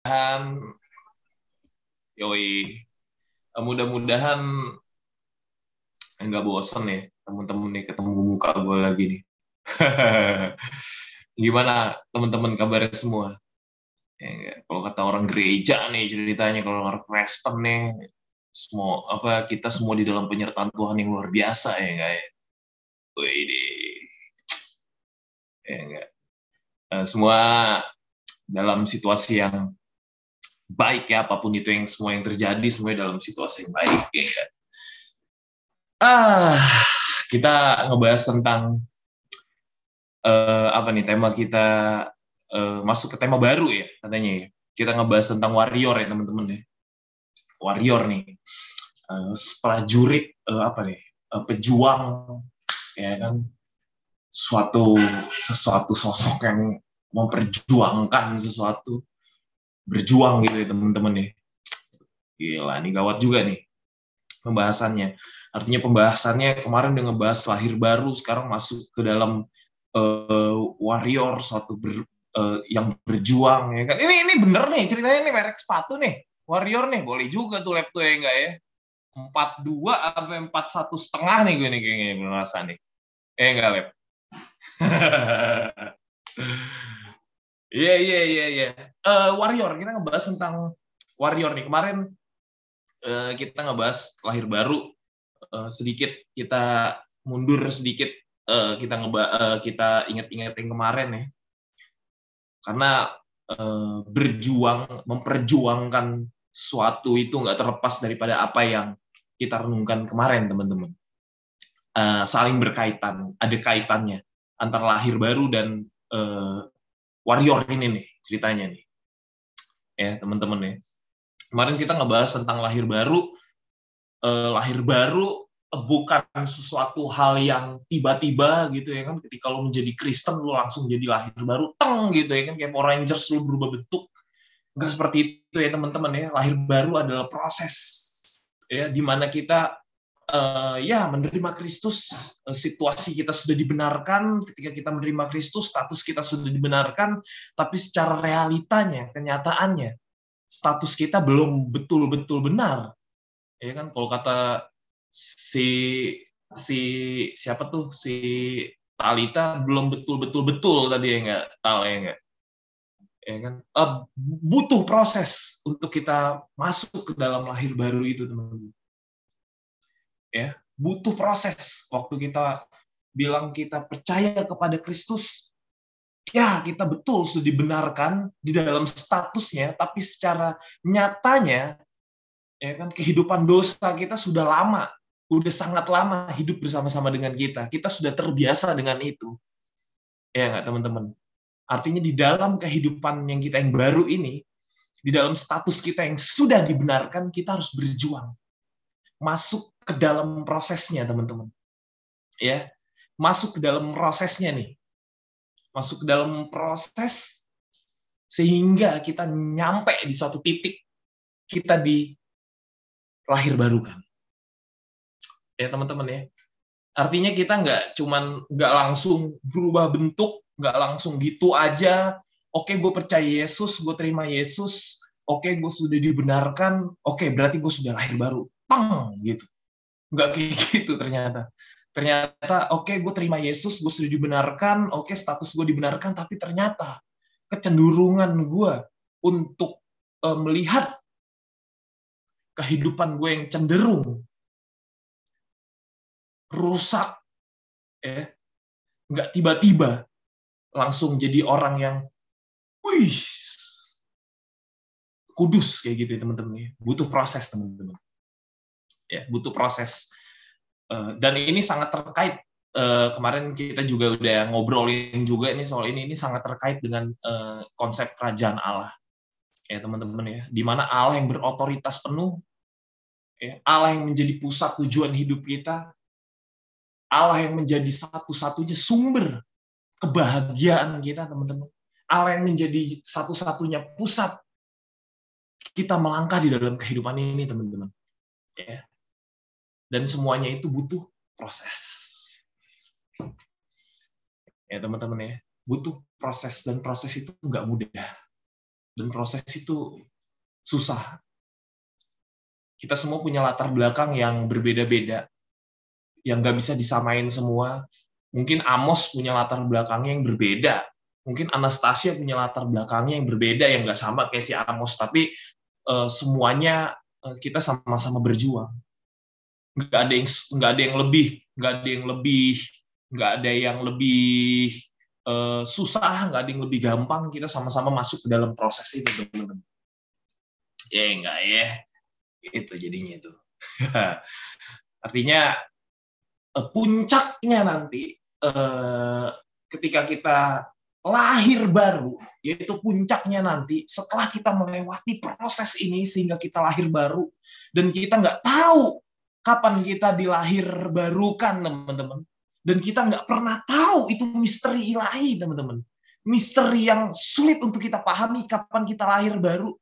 mudah-mudahan yoi. Mudah-mudahan nggak bosen ya temen-temen nih ketemu muka gue lagi nih. Gimana teman-teman kabarnya semua? Ya, kalau kata orang gereja nih ceritanya kalau orang Kristen nih semua apa kita semua di dalam penyertaan Tuhan yang luar biasa ya enggak ya? Wih, ya enggak uh, semua dalam situasi yang baik ya apa pun itu yang semua yang terjadi semua dalam situasi yang baik ya ah kita ngebahas tentang uh, apa nih tema kita uh, masuk ke tema baru ya katanya ya. Kita ngebahas tentang warrior ya teman-teman ya. Warrior nih. Uh, prajurit uh, apa nih? Uh, pejuang ya kan suatu sesuatu sosok yang memperjuangkan sesuatu berjuang gitu ya teman-teman ya. Gila, ini gawat juga nih pembahasannya. Artinya pembahasannya kemarin udah ngebahas lahir baru, sekarang masuk ke dalam uh, warrior, suatu ber, uh, yang berjuang ya kan. Ini ini bener nih ceritanya ini merek sepatu nih. Warrior nih, boleh juga tuh laptop ya enggak ya? Empat dua apa empat satu setengah nih gue nih kayaknya merasa nih. Eh enggak lab. Iya iya iya iya. Eh, warrior kita ngebahas tentang Warrior nih. Kemarin uh, kita ngebahas lahir baru. Uh, sedikit kita mundur sedikit uh, kita ngeba uh, kita ingat-ingat yang kemarin ya. Karena uh, berjuang memperjuangkan suatu itu nggak terlepas daripada apa yang kita renungkan kemarin teman-teman. Uh, saling berkaitan ada kaitannya antara lahir baru dan uh, warrior ini nih ceritanya nih. Ya teman-teman ya. Kemarin kita ngebahas tentang lahir baru. Uh, lahir baru bukan sesuatu hal yang tiba-tiba gitu ya kan. Ketika lo menjadi Kristen lo langsung jadi lahir baru teng gitu ya kan. Kayak Power Rangers lo berubah bentuk. Nggak seperti itu ya teman-teman ya. Lahir baru adalah proses. Ya di mana kita uh, ya menerima Kristus uh, situasi kita sudah dibenarkan ketika kita menerima Kristus status kita sudah dibenarkan tapi secara realitanya kenyataannya status kita belum betul-betul benar. Ya kan kalau kata si si siapa tuh si Talita belum betul-betul betul tadi ya nggak? Tahu ya nggak? Ya kan? Uh, butuh proses untuk kita masuk ke dalam lahir baru itu teman-teman ya butuh proses waktu kita bilang kita percaya kepada Kristus ya kita betul sudah dibenarkan di dalam statusnya tapi secara nyatanya ya kan kehidupan dosa kita sudah lama udah sangat lama hidup bersama-sama dengan kita. Kita sudah terbiasa dengan itu. Ya nggak teman-teman? Artinya di dalam kehidupan yang kita yang baru ini, di dalam status kita yang sudah dibenarkan, kita harus berjuang. Masuk ke dalam prosesnya, teman-teman. Ya, masuk ke dalam prosesnya nih. Masuk ke dalam proses sehingga kita nyampe di suatu titik kita di lahir baru kan ya teman-teman ya. Artinya kita nggak cuman nggak langsung berubah bentuk, nggak langsung gitu aja. Oke, gue percaya Yesus, gue terima Yesus. Oke, gue sudah dibenarkan. Oke, berarti gue sudah lahir baru. Pang gitu. Nggak kayak gitu ternyata. Ternyata, oke, gue terima Yesus, gue sudah dibenarkan. Oke, status gue dibenarkan. Tapi ternyata kecenderungan gue untuk uh, melihat kehidupan gue yang cenderung rusak ya nggak tiba-tiba langsung jadi orang yang wih kudus kayak gitu ya teman-teman ya butuh proses teman-teman ya butuh proses eh, dan ini sangat terkait eh, kemarin kita juga udah ngobrolin juga ini soal ini ini sangat terkait dengan eh, konsep kerajaan Allah ya teman-teman ya di mana Allah yang berotoritas penuh ya, Allah yang menjadi pusat tujuan hidup kita Allah yang menjadi satu-satunya sumber kebahagiaan kita, teman-teman. Allah yang menjadi satu-satunya pusat kita melangkah di dalam kehidupan ini, teman-teman. Ya. Dan semuanya itu butuh proses. Ya, teman-teman ya. Butuh proses dan proses itu nggak mudah. dan proses itu susah. Kita semua punya latar belakang yang berbeda-beda, yang nggak bisa disamain semua. Mungkin Amos punya latar belakangnya yang berbeda, mungkin Anastasia punya latar belakangnya yang berbeda, yang nggak sama kayak si Amos, tapi uh, semuanya uh, kita sama-sama berjuang. Nggak ada yang nggak ada yang lebih, nggak ada yang lebih, nggak ada yang lebih uh, susah, nggak ada yang lebih gampang. Kita sama-sama masuk ke dalam proses itu, teman-teman. Ya enggak ya, itu jadinya itu. Artinya puncaknya nanti ketika kita lahir baru, yaitu puncaknya nanti setelah kita melewati proses ini sehingga kita lahir baru dan kita nggak tahu kapan kita dilahir barukan teman-teman? Dan kita nggak pernah tahu itu misteri ilahi teman-teman. Misteri yang sulit untuk kita pahami kapan kita lahir baru.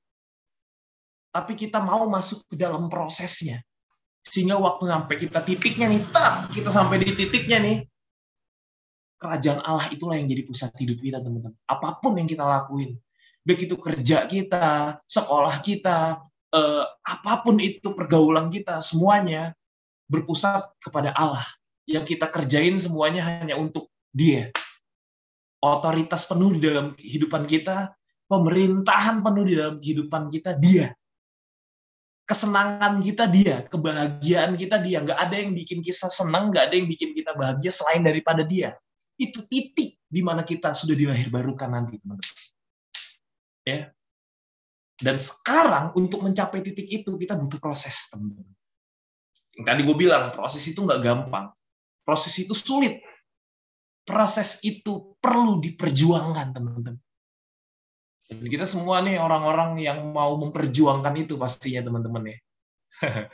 Tapi kita mau masuk ke dalam prosesnya. Sehingga waktu sampai kita titiknya nih tak kita sampai di titiknya nih kerajaan Allah itulah yang jadi pusat hidup kita, teman-teman. Apa pun yang kita lakuin, baik itu kerja kita, sekolah kita, eh, apa pun itu pergaulan kita, semuanya berpusat kepada Allah. Yang kita kerjain semuanya hanya untuk Dia. Otoritas penuh di dalam kehidupan kita, pemerintahan penuh di dalam kehidupan kita, Dia. Kesenangan kita dia, kebahagiaan kita dia. Nggak ada yang bikin kita senang, nggak ada yang bikin kita bahagia selain daripada dia itu titik di mana kita sudah dilahir barukan nanti, teman-teman. Ya. Dan sekarang untuk mencapai titik itu kita butuh proses, teman-teman. Yang tadi gue bilang proses itu nggak gampang, proses itu sulit, proses itu perlu diperjuangkan, teman-teman. Dan kita semua nih orang-orang yang mau memperjuangkan itu pastinya, teman-teman ya.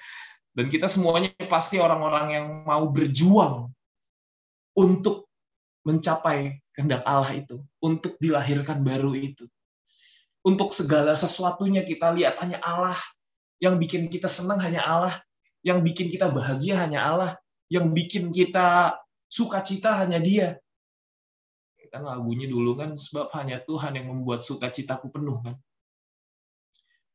Dan kita semuanya pasti orang-orang yang mau berjuang untuk mencapai kehendak Allah itu, untuk dilahirkan baru itu. Untuk segala sesuatunya kita lihat hanya Allah, yang bikin kita senang hanya Allah, yang bikin kita bahagia hanya Allah, yang bikin kita sukacita hanya Dia. Kita lagunya dulu kan sebab hanya Tuhan yang membuat sukacitaku penuh kan.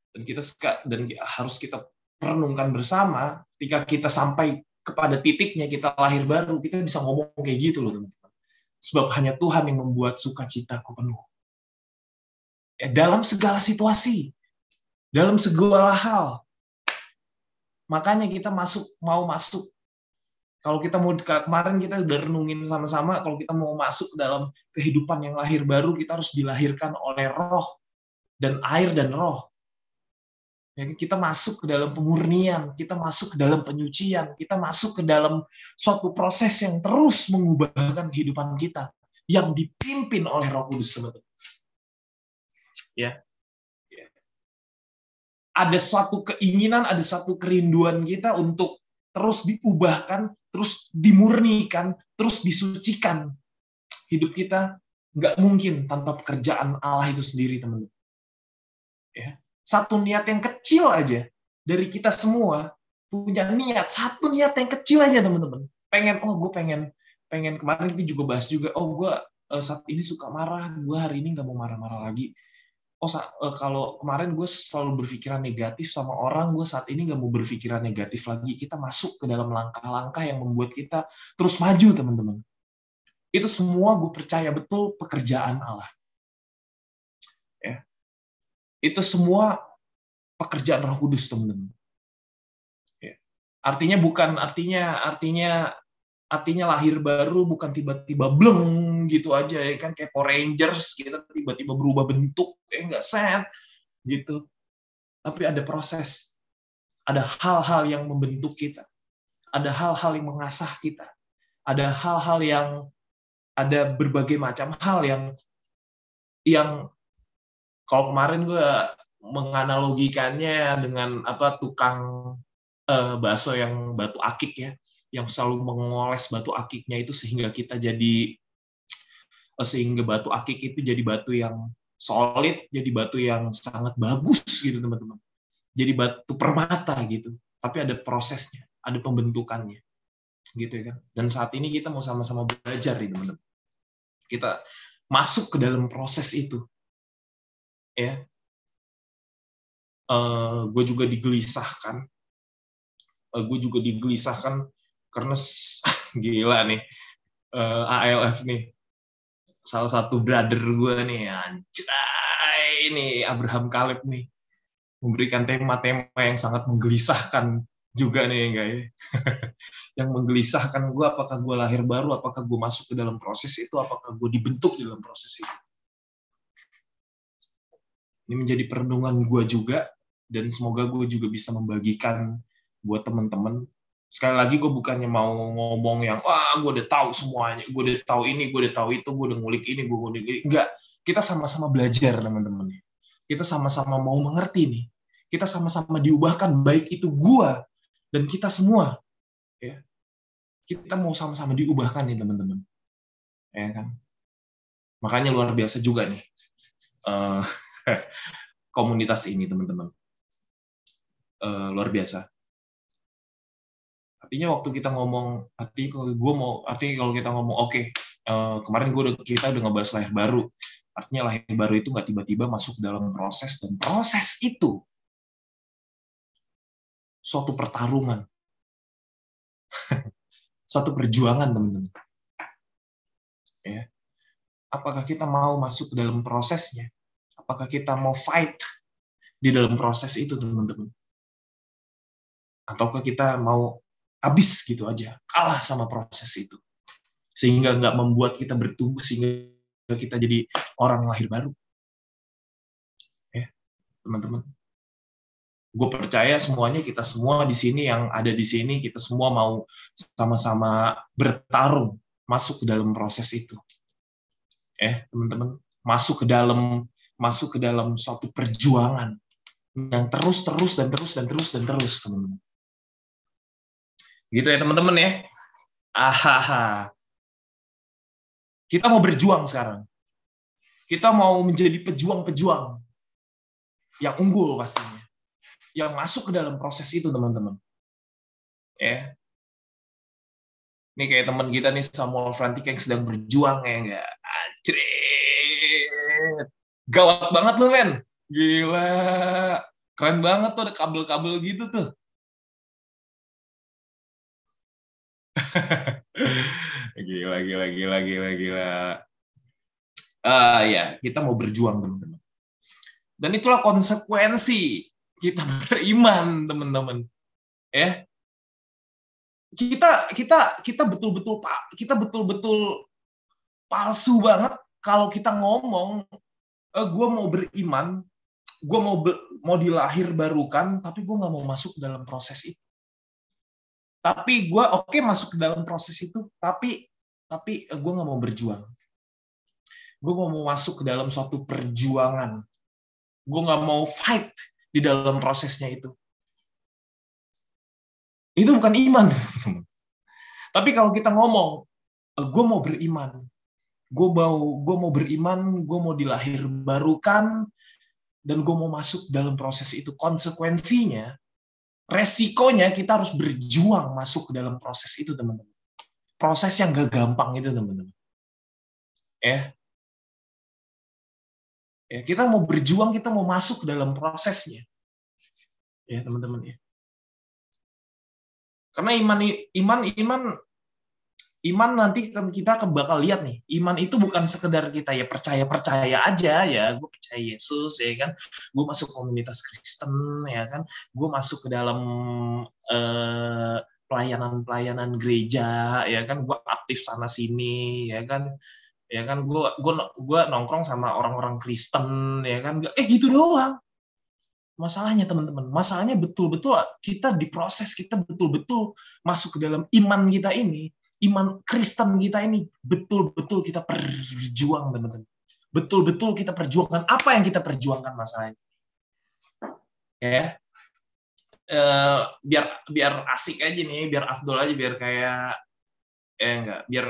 Dan kita dan harus kita renungkan bersama ketika kita sampai kepada titiknya kita lahir baru, kita bisa ngomong kayak gitu loh teman Sebab hanya Tuhan yang membuat sukacitaku penuh. Ya, dalam segala situasi, dalam segala hal. Makanya kita masuk mau masuk. Kalau kita mau kemarin kita udah renungin sama-sama, kalau kita mau masuk dalam kehidupan yang lahir baru, kita harus dilahirkan oleh roh dan air dan roh. Ya, kita masuk ke dalam pemurnian, kita masuk ke dalam penyucian, kita masuk ke dalam suatu proses yang terus mengubahkan kehidupan kita, yang dipimpin oleh Roh Kudus, teman-teman. Ya. Ada suatu keinginan, ada satu kerinduan kita untuk terus diubahkan, terus dimurnikan, terus disucikan. Hidup kita nggak mungkin tanpa pekerjaan Allah itu sendiri, teman-teman. Ya satu niat yang kecil aja dari kita semua punya niat satu niat yang kecil aja teman-teman pengen oh gue pengen pengen kemarin kita juga bahas juga oh gue uh, saat ini suka marah gue hari ini nggak mau marah-marah lagi oh uh, kalau kemarin gue selalu berpikiran negatif sama orang gue saat ini nggak mau berpikiran negatif lagi. Kita masuk ke dalam langkah-langkah yang membuat kita terus maju teman-teman. Itu semua gue percaya betul pekerjaan Allah. Itu semua pekerjaan Roh Kudus, teman-teman. Ya. Artinya bukan artinya artinya artinya lahir baru bukan tiba-tiba bleng gitu aja ya kan kayak Power Rangers kita tiba-tiba berubah bentuk ya enggak set gitu. Tapi ada proses. Ada hal-hal yang membentuk kita. Ada hal-hal yang mengasah kita. Ada hal-hal yang ada berbagai macam hal yang yang kalau kemarin gue menganalogikannya dengan apa tukang uh, bakso yang batu akik ya, yang selalu mengoles batu akiknya itu sehingga kita jadi uh, sehingga batu akik itu jadi batu yang solid, jadi batu yang sangat bagus gitu teman-teman. Jadi batu permata gitu. Tapi ada prosesnya, ada pembentukannya. Gitu ya kan. Dan saat ini kita mau sama-sama belajar nih teman-teman. Kita masuk ke dalam proses itu ya uh, gue juga digelisahkan uh, gue juga digelisahkan karena gila nih uh, ALF nih salah satu brother gue nih anjay ini Abraham Kaleb nih. Memberikan tema-tema yang sangat menggelisahkan juga nih guys. Yang menggelisahkan gue apakah gue lahir baru apakah gue masuk ke dalam proses itu apakah gue dibentuk di dalam proses itu. Ini menjadi perenungan gue juga dan semoga gue juga bisa membagikan buat teman-teman sekali lagi gue bukannya mau ngomong yang wah gue udah tahu semuanya gue udah tahu ini gue udah tahu itu gue udah ngulik ini gue ngulik ini. Enggak. Kita sama-sama belajar teman-teman kita sama-sama mau mengerti nih. Kita sama-sama diubahkan baik itu gue dan kita semua ya. Kita mau sama-sama diubahkan nih teman-teman. Ya kan? Makanya luar biasa juga nih uh, komunitas ini teman-teman. Uh, luar biasa artinya waktu kita ngomong arti kalau gue mau artinya kalau kita ngomong oke okay, uh, kemarin gue udah kita udah ngebahas lahir baru artinya lahir baru itu nggak tiba-tiba masuk dalam proses dan proses itu suatu pertarungan. Suatu perjuangan teman-teman. Ya. Apakah kita mau masuk ke dalam prosesnya? Apakah kita mau fight di dalam proses itu teman-teman? Ataukah kita mau habis gitu aja kalah sama proses itu. Sehingga nggak membuat kita bertumbuh sehingga kita jadi orang lahir baru. Ya teman-teman. Gue percaya semuanya kita semua di sini yang ada di sini kita semua mau sama-sama bertarung masuk ke dalam proses itu. Eh teman-teman. Masuk ke dalam masuk ke dalam suatu perjuangan yang terus terus dan terus dan terus dan terus teman-teman Gitu ya teman-teman ya. Ahaha. Kita mau berjuang sekarang. Kita mau menjadi pejuang-pejuang yang unggul pastinya. Yang masuk ke dalam proses itu teman-teman. Ya. Ini kayak teman kita nih Samuel Frantik yang sedang berjuang ya enggak. Anjrit. Gawat banget lu, men. Gila. Keren banget tuh ada kabel-kabel gitu tuh. gila, gila, gila, gila, gila. Uh, ya, kita mau berjuang, teman-teman. Dan itulah konsekuensi kita beriman, teman-teman. Ya. Kita kita kita betul-betul pak kita betul-betul palsu banget kalau kita ngomong e, eh, gue mau beriman, gue mau mau dilahir barukan, tapi gue nggak mau masuk dalam proses itu tapi gue oke okay, masuk ke dalam proses itu tapi tapi eh, gue nggak mau berjuang. Gue mau masuk ke dalam suatu perjuangan. Gue nggak mau fight di dalam prosesnya itu. Itu bukan iman. Tapi kalau kita ngomong eh, gue mau beriman. Gue mau gue mau beriman gue mau dilahir barukan dan gue mau masuk dalam proses itu konsekuensinya resikonya kita harus berjuang masuk ke dalam proses itu teman-teman. Proses yang gak gampang itu teman-teman. Ya. Ya kita mau berjuang kita mau masuk ke dalam prosesnya. Ya teman-teman ya. Karena iman iman iman iman nanti kita bakal lihat nih iman itu bukan sekedar kita ya percaya percaya aja ya gue percaya Yesus ya kan gue masuk komunitas Kristen ya kan gue masuk ke dalam eh, pelayanan pelayanan gereja ya kan gue aktif sana sini ya kan ya kan gue gue gue nongkrong sama orang-orang Kristen ya kan eh gitu doang. Masalahnya teman-teman masalahnya betul-betul kita diproses kita betul-betul masuk ke dalam iman kita ini iman Kristen kita ini betul-betul kita perjuang teman-teman. Betul-betul kita perjuangkan apa yang kita perjuangkan masalahnya. Ya. Uh, biar biar asik aja nih, biar afdol aja, biar kayak eh enggak, biar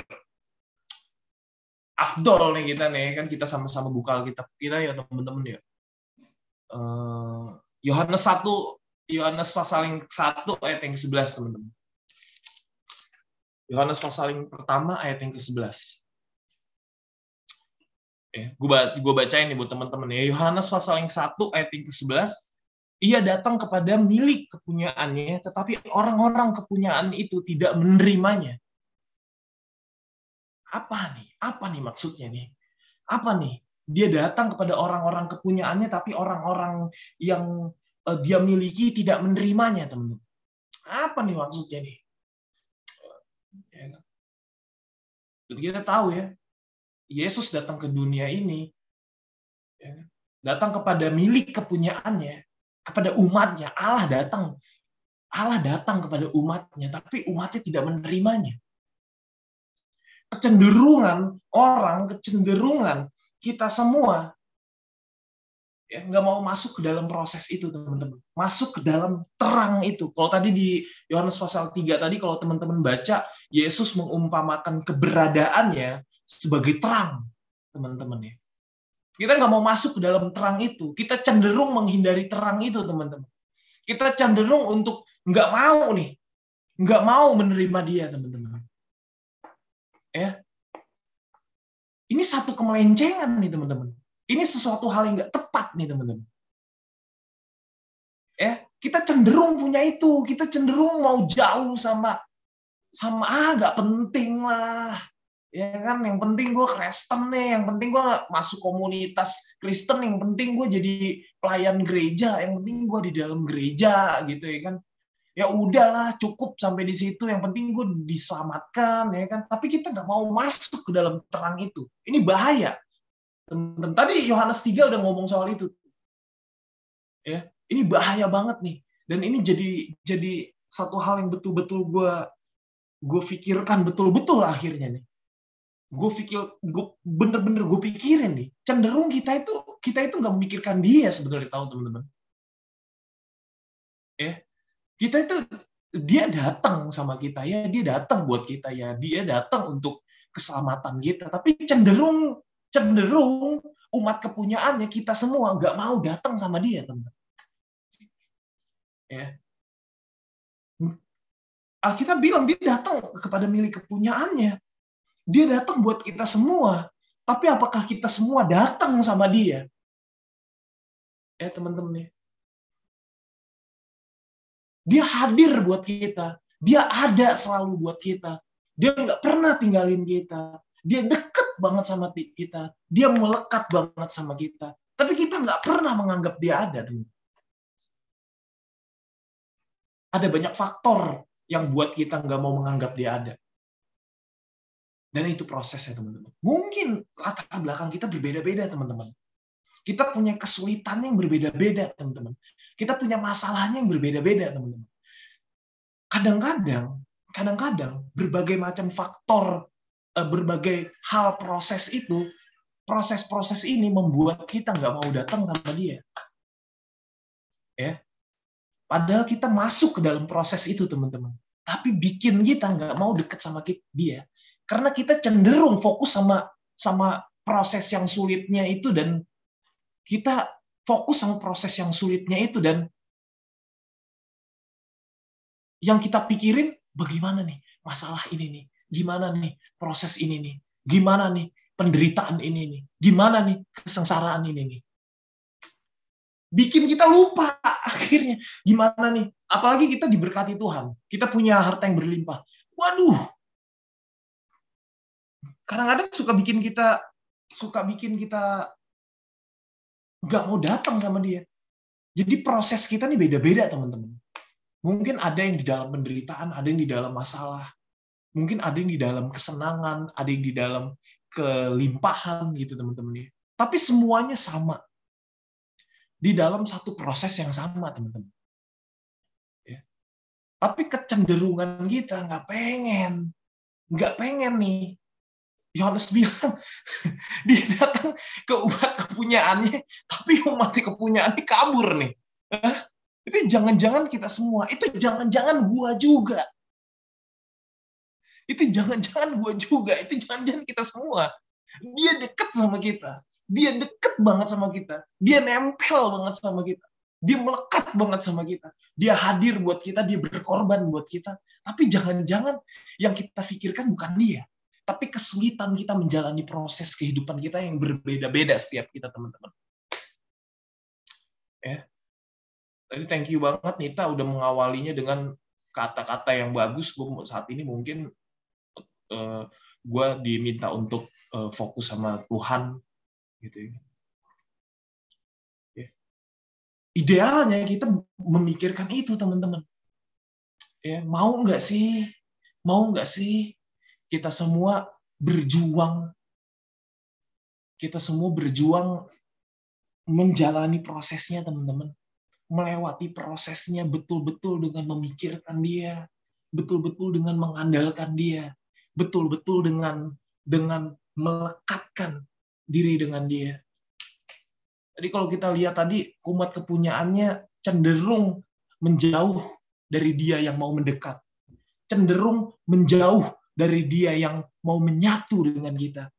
afdol nih kita nih kan kita sama-sama buka Alkitab kita ya teman-teman ya. Uh, Yohanes 1 Yohanes pasal yang 1 ayat yang 11 teman-teman. Yohanes pasal yang pertama ayat yang ke-11. Ya, gue bacain nih buat teman-teman ya. Yohanes pasal yang 1 ayat yang ke-11. ia datang kepada milik kepunyaannya, tetapi orang-orang kepunyaan itu tidak menerimanya. Apa nih? Apa nih maksudnya nih? Apa nih? Dia datang kepada orang-orang kepunyaannya, tapi orang-orang yang uh, dia miliki tidak menerimanya, teman-teman. Apa nih maksudnya nih? Ya kan? Kita tahu ya, Yesus datang ke dunia ini, ya kan? datang kepada milik kepunyaannya, kepada umatnya. Allah datang. Allah datang kepada umatnya, tapi umatnya tidak menerimanya. Kecenderungan orang, kecenderungan kita semua ya nggak mau masuk ke dalam proses itu teman-teman masuk ke dalam terang itu kalau tadi di Yohanes pasal 3 tadi kalau teman-teman baca Yesus mengumpamakan keberadaannya sebagai terang teman-teman ya kita nggak mau masuk ke dalam terang itu. Kita cenderung menghindari terang itu, teman-teman. Kita cenderung untuk nggak mau nih, nggak mau menerima dia, teman-teman. Ya, ini satu kemelencengan nih, teman-teman. Ini sesuatu hal yang nggak tepat nih, teman-teman. Ya, kita cenderung punya itu, kita cenderung mau jauh sama sama ah penting lah. Ya kan? Yang penting gue Kristen nih. Yang penting gue masuk komunitas Kristen. Yang penting gue jadi pelayan gereja. Yang penting gue di dalam gereja gitu ya kan? Ya udahlah cukup sampai di situ. Yang penting gue diselamatkan ya kan? Tapi kita nggak mau masuk ke dalam terang itu. Ini bahaya teman tadi Yohanes 3 udah ngomong soal itu. Ya ini bahaya banget nih. Dan ini jadi jadi satu hal yang betul-betul gue gue pikirkan betul-betul akhirnya nih. Gue pikir gue bener-bener gue pikirin nih. Cenderung kita itu kita itu nggak memikirkan dia sebenarnya tahu teman-teman ya kita itu dia datang sama kita ya dia datang buat kita ya dia datang untuk keselamatan kita. Tapi cenderung cenderung umat kepunyaannya kita semua nggak mau datang sama dia teman ya Alkitab bilang dia datang kepada milik kepunyaannya dia datang buat kita semua. Tapi apakah kita semua datang sama dia? Eh teman-teman ya. Dia hadir buat kita. Dia ada selalu buat kita. Dia nggak pernah tinggalin kita. Dia deket banget sama kita. Dia melekat banget sama kita. Tapi kita nggak pernah menganggap dia ada. Ada banyak faktor yang buat kita nggak mau menganggap dia ada. Dan itu prosesnya teman-teman. Mungkin latar belakang kita berbeda-beda teman-teman. Kita punya kesulitan yang berbeda-beda teman-teman. Kita punya masalahnya yang berbeda-beda teman-teman. Kadang-kadang, kadang-kadang berbagai macam faktor, berbagai hal proses itu, proses-proses ini membuat kita nggak mau datang sama dia. Ya, Padahal kita masuk ke dalam proses itu, teman-teman. Tapi bikin kita nggak mau deket sama dia. Karena kita cenderung fokus sama sama proses yang sulitnya itu dan kita fokus sama proses yang sulitnya itu dan yang kita pikirin bagaimana nih masalah ini nih, gimana nih proses ini nih, gimana nih penderitaan ini nih, gimana nih kesengsaraan ini nih. Bikin kita lupa akhirnya gimana nih, apalagi kita diberkati Tuhan, kita punya harta yang berlimpah. Waduh, kadang-kadang suka bikin kita suka bikin kita nggak mau datang sama dia. Jadi proses kita nih beda-beda teman-teman. Mungkin ada yang di dalam penderitaan, ada yang di dalam masalah. Mungkin ada yang di dalam kesenangan, ada yang di dalam kelimpahan gitu teman-teman ya. Tapi semuanya sama. Di dalam satu proses yang sama teman-teman. Ya. Tapi kecenderungan kita nggak pengen, nggak pengen nih Yohanes bilang dia datang ke umat kepunyaannya, tapi umat kepunyaannya kabur nih. Itu jangan-jangan kita semua, itu jangan-jangan gua juga. Itu jangan-jangan gua juga, itu jangan-jangan kita semua. Dia deket sama kita. Dia deket banget sama kita. Dia nempel banget sama kita. Dia melekat banget sama kita. Dia hadir buat kita, dia berkorban buat kita. Tapi jangan-jangan yang kita pikirkan bukan dia tapi kesulitan kita menjalani proses kehidupan kita yang berbeda-beda setiap kita teman-teman. Ya. Tadi thank you banget Nita udah mengawalinya dengan kata-kata yang bagus. Gue saat ini mungkin eh, gue diminta untuk uh, fokus sama Tuhan, gitu. Ya. ya. Idealnya kita memikirkan itu teman-teman. Ya, mau nggak sih? Mau nggak sih kita semua berjuang? Kita semua berjuang menjalani prosesnya teman-teman melewati prosesnya betul-betul dengan memikirkan dia, betul-betul dengan mengandalkan dia, betul-betul dengan dengan melekatkan diri dengan dia. Jadi kalau kita lihat tadi umat kepunyaannya cenderung menjauh dari dia yang mau mendekat. Cenderung menjauh dari dia yang mau menyatu dengan kita.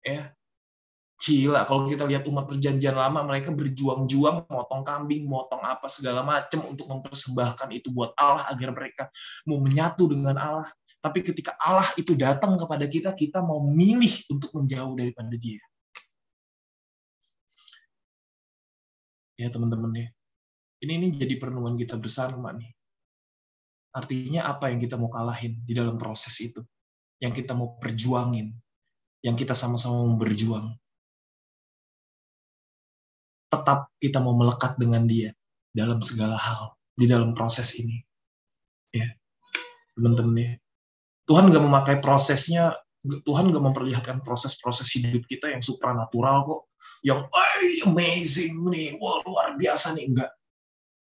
Ya, Gila, kalau kita lihat umat perjanjian lama, mereka berjuang-juang, motong kambing, motong apa segala macam untuk mempersembahkan itu buat Allah agar mereka mau menyatu dengan Allah. Tapi ketika Allah itu datang kepada kita, kita mau milih untuk menjauh daripada Dia. Ya teman-teman ya, ini ini jadi perenungan kita bersama nih. Artinya apa yang kita mau kalahin di dalam proses itu, yang kita mau perjuangin, yang kita sama-sama mau berjuang tetap kita mau melekat dengan dia dalam segala hal di dalam proses ini. Ya, teman-teman ya. Tuhan nggak memakai prosesnya, Tuhan nggak memperlihatkan proses-proses hidup kita yang supranatural kok, yang amazing nih, wah luar biasa nih enggak.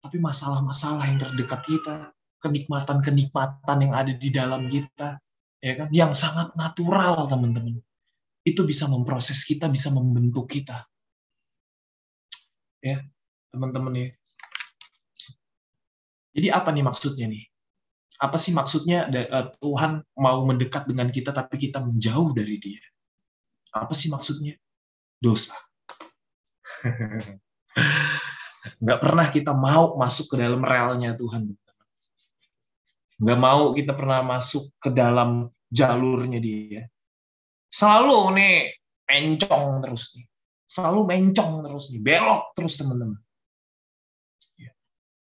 Tapi masalah-masalah yang terdekat kita, kenikmatan-kenikmatan yang ada di dalam kita, ya kan, yang sangat natural teman-teman. Itu bisa memproses kita, bisa membentuk kita ya teman-teman ya. Jadi apa nih maksudnya nih? Apa sih maksudnya eh, Tuhan mau mendekat dengan kita tapi kita menjauh dari Dia? Apa sih maksudnya? Dosa. Nggak pernah kita mau masuk ke dalam relnya Tuhan. Nggak mau kita pernah masuk ke dalam jalurnya Dia. Selalu nih pencong terus nih selalu mencong terus nih, belok terus teman-teman.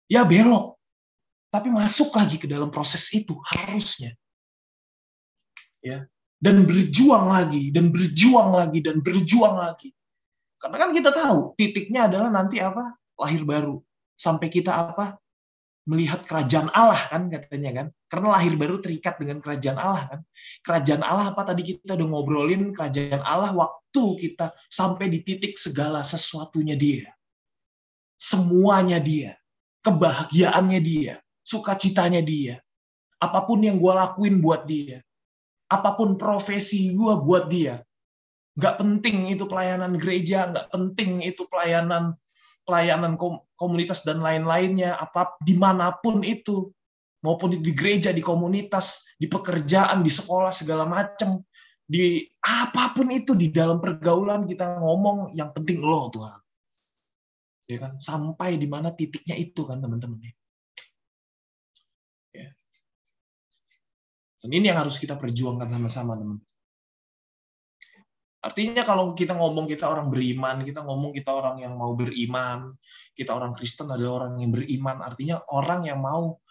Ya belok, tapi masuk lagi ke dalam proses itu harusnya. Ya, dan berjuang lagi dan berjuang lagi dan berjuang lagi. Karena kan kita tahu titiknya adalah nanti apa? lahir baru. Sampai kita apa? melihat kerajaan Allah kan katanya kan. Karena lahir baru terikat dengan kerajaan Allah kan. Kerajaan Allah apa tadi kita udah ngobrolin kerajaan Allah waktu kita sampai di titik segala sesuatunya dia. Semuanya dia. Kebahagiaannya dia. Sukacitanya dia. Apa pun yang gue lakuin buat dia. Apa pun profesi gue buat dia. Nggak penting itu pelayanan gereja, nggak penting itu pelayanan pelayanan komunitas dan lain-lainnya, apa di mana pun itu, maupun di gereja, di komunitas, di pekerjaan, di sekolah segala macam, di apa pun itu di dalam pergaulan kita ngomong yang penting lo Tuhan. Ya kan? Sampai di mana titiknya itu kan teman-teman. Ya. Dan ini yang harus kita perjuangkan sama-sama teman. Artinya kalau kita ngomong kita orang beriman, kita ngomong kita orang yang mau beriman, kita orang Kristen adalah orang yang beriman, artinya orang yang mau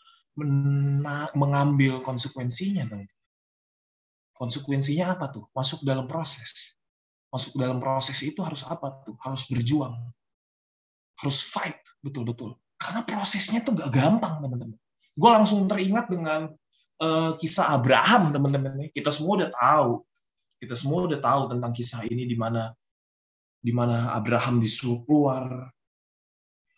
mengambil konsekuensinya. Konsekuensinya apa tuh? Masuk dalam proses. Masuk dalam proses itu harus apa tuh? Harus berjuang. Harus fight, betul-betul. Karena prosesnya tuh gak gampang, teman-teman. Gue langsung teringat dengan uh, kisah Abraham, teman-teman. Kita semua udah tahu kita semua udah tahu tentang kisah ini di mana di mana Abraham disuruh keluar.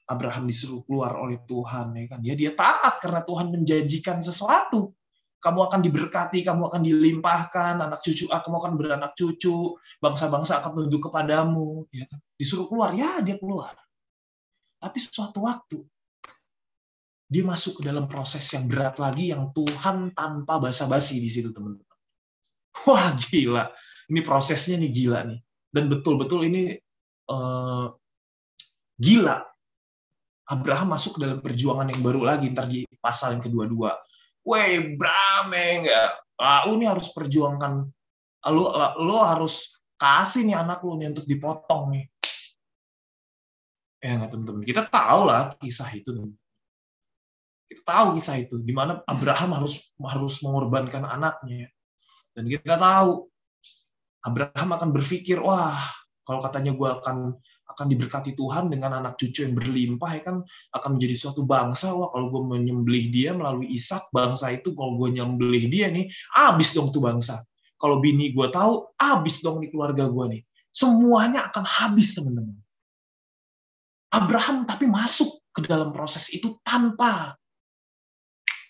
Abraham disuruh keluar oleh Tuhan ya kan. Ya dia taat karena Tuhan menjanjikan sesuatu. Kamu akan diberkati, kamu akan dilimpahkan, anak cucu ah, kamu akan beranak cucu, bangsa-bangsa akan tunduk kepadamu, ya kan. Disuruh keluar, ya dia keluar. Tapi suatu waktu dia masuk ke dalam proses yang berat lagi yang Tuhan tanpa basa-basi di situ teman-teman. Wah gila, ini prosesnya nih gila nih. Dan betul-betul ini uh, gila. Abraham masuk dalam perjuangan yang baru lagi ntar di pasal yang kedua-dua. Weh, Brame enggak. Ah, ini harus perjuangkan. Lu, lu harus kasih nih anak lu nih untuk dipotong nih. Ya nggak teman-teman. Kita tahu lah kisah itu. Kita tahu kisah itu, di mana Abraham harus harus mengorbankan anaknya. Dan kita tahu Abraham akan berpikir, wah kalau katanya gue akan akan diberkati Tuhan dengan anak cucu yang berlimpah ya kan akan menjadi suatu bangsa. Wah kalau gue menyembelih dia melalui Ishak bangsa itu kalau gue nyembelih dia nih abis dong tuh bangsa. Kalau bini gue tahu abis dong nih keluarga gue nih. Semuanya akan habis teman-teman. Abraham tapi masuk ke dalam proses itu tanpa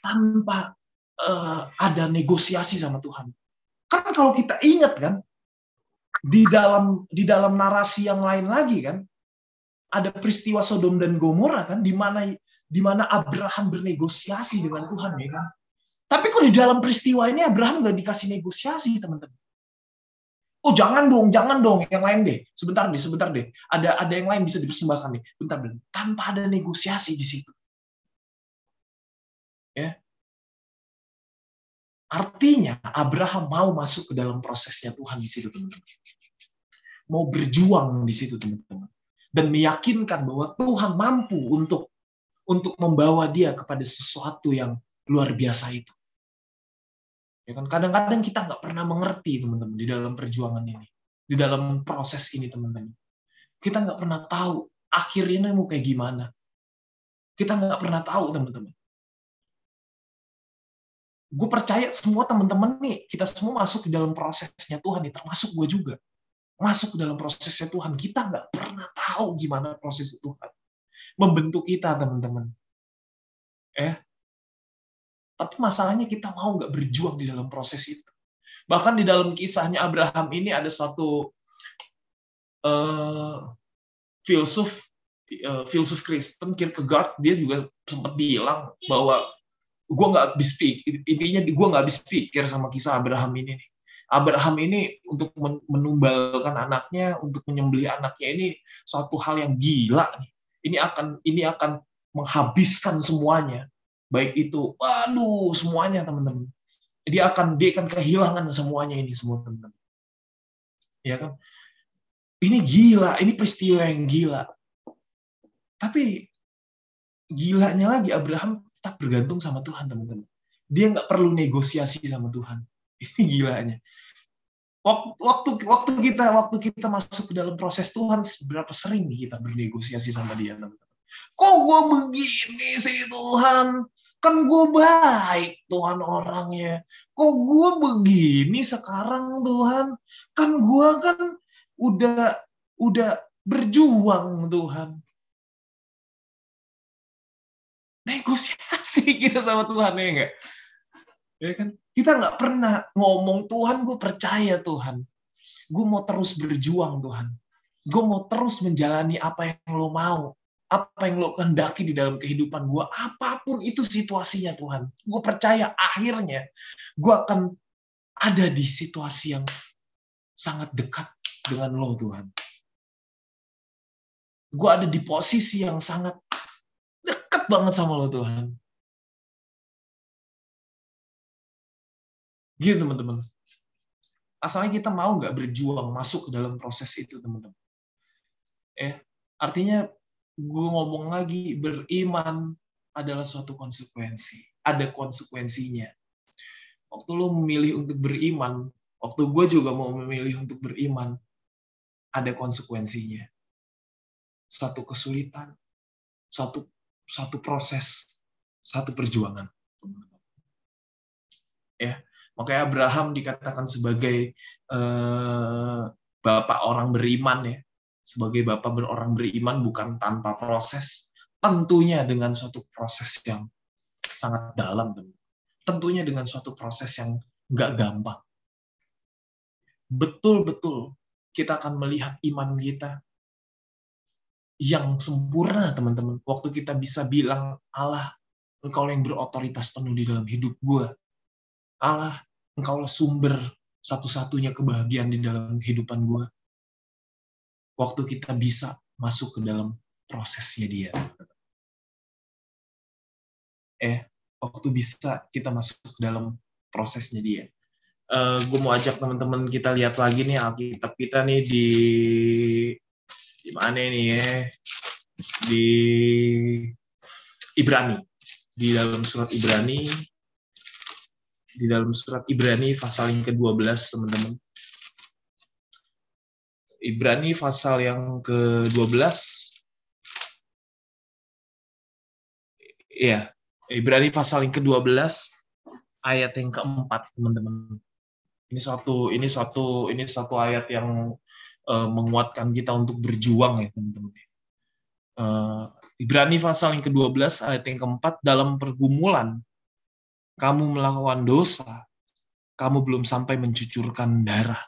tanpa uh, ada negosiasi sama Tuhan karena kalau kita ingat kan di dalam di dalam narasi yang lain lagi kan ada peristiwa Sodom dan Gomora kan di mana di mana Abraham bernegosiasi dengan Tuhan ya kan. Tapi kok di dalam peristiwa ini Abraham nggak dikasih negosiasi teman-teman. Oh jangan dong, jangan dong, yang lain deh. Sebentar deh, sebentar deh. Ada ada yang lain bisa dipersembahkan nih. Bentar deh. Tanpa ada negosiasi di situ. Ya. Artinya Abraham mau masuk ke dalam prosesnya Tuhan di situ, teman-teman. Mau berjuang di situ, teman-teman. Dan meyakinkan bahwa Tuhan mampu untuk untuk membawa dia kepada sesuatu yang luar biasa itu. Ya kan kadang-kadang kita nggak pernah mengerti teman-teman di dalam perjuangan ini, di dalam proses ini teman-teman. Kita nggak pernah tahu akhirnya mau kayak gimana. Kita nggak pernah tahu teman-teman gue percaya semua teman-teman nih, kita semua masuk ke dalam prosesnya Tuhan nih, termasuk gue juga. Masuk ke dalam prosesnya Tuhan. Kita nggak pernah tahu gimana proses Tuhan. Membentuk kita, teman-teman. Eh, tapi masalahnya kita mau nggak berjuang di dalam proses itu. Bahkan di dalam kisahnya Abraham ini ada satu uh, filsuf uh, filsuf Kristen Kierkegaard dia juga sempat bilang bahwa gue nggak habis pikir intinya gue nggak habis pikir sama kisah Abraham ini nih. Abraham ini untuk menumbalkan anaknya untuk menyembelih anaknya ini suatu hal yang gila nih. Ini akan ini akan menghabiskan semuanya. Baik itu waduh semuanya teman-teman. Dia akan dia akan kehilangan semuanya ini semua teman-teman. Ya kan? Ini gila ini peristiwa yang gila. Tapi gilanya lagi Abraham tetap bergantung sama Tuhan teman-teman. Dia nggak perlu negosiasi sama Tuhan. Ini gilanya. Waktu waktu kita waktu kita masuk ke dalam proses Tuhan seberapa sering nih kita bernegosiasi sama dia teman-teman? Kok gue begini sih Tuhan? Kan gue baik Tuhan orangnya. Kok gue begini sekarang Tuhan? Kan gue kan udah udah berjuang Tuhan negosiasi kita sama Tuhan ya enggak? Ya kan? Kita nggak pernah ngomong Tuhan, gue percaya Tuhan. Gue mau terus berjuang Tuhan. Gue mau terus menjalani apa yang lo mau. Apa yang lo kehendaki di dalam kehidupan gue. Apa pun itu situasinya Tuhan. Gue percaya akhirnya gue akan ada di situasi yang sangat dekat dengan lo Tuhan. Gue ada di posisi yang sangat banget sama lo Tuhan. Gitu teman-teman. Asalnya kita mau nggak berjuang masuk ke dalam proses itu teman-teman. Eh, artinya gue ngomong lagi beriman adalah suatu konsekuensi. Ada konsekuensinya. Waktu lo memilih untuk beriman, waktu gue juga mau memilih untuk beriman, ada konsekuensinya. Satu kesulitan, satu satu proses, satu perjuangan. Ya, makanya Abraham dikatakan sebagai eh, bapak orang beriman ya, sebagai bapak berorang beriman bukan tanpa proses, tentunya dengan suatu proses yang sangat dalam, tentunya dengan suatu proses yang nggak gampang. Betul-betul kita akan melihat iman kita yang sempurna, teman-teman. Waktu kita bisa bilang, Allah, engkau yang berotoritas penuh di dalam hidup gue. Allah, engkau sumber satu-satunya kebahagiaan di dalam kehidupan gue. Waktu kita bisa masuk ke dalam prosesnya dia. Eh, waktu bisa kita masuk ke dalam prosesnya dia. Uh, gue mau ajak teman-teman kita lihat lagi nih Alkitab kita nih di di mana ini ya di Ibrani. Di dalam surat Ibrani di dalam surat Ibrani pasal yang ke-12, teman-teman. Ibrani pasal yang ke-12. Iya, Ibrani pasal yang ke-12 ayat yang keempat, teman-teman. Ini suatu ini suatu ini satu ayat yang uh, menguatkan kita untuk berjuang ya, teman-teman. Uh, Ibrani pasal yang ke-12 ayat yang keempat dalam pergumulan kamu melawan dosa, kamu belum sampai mencucurkan darah.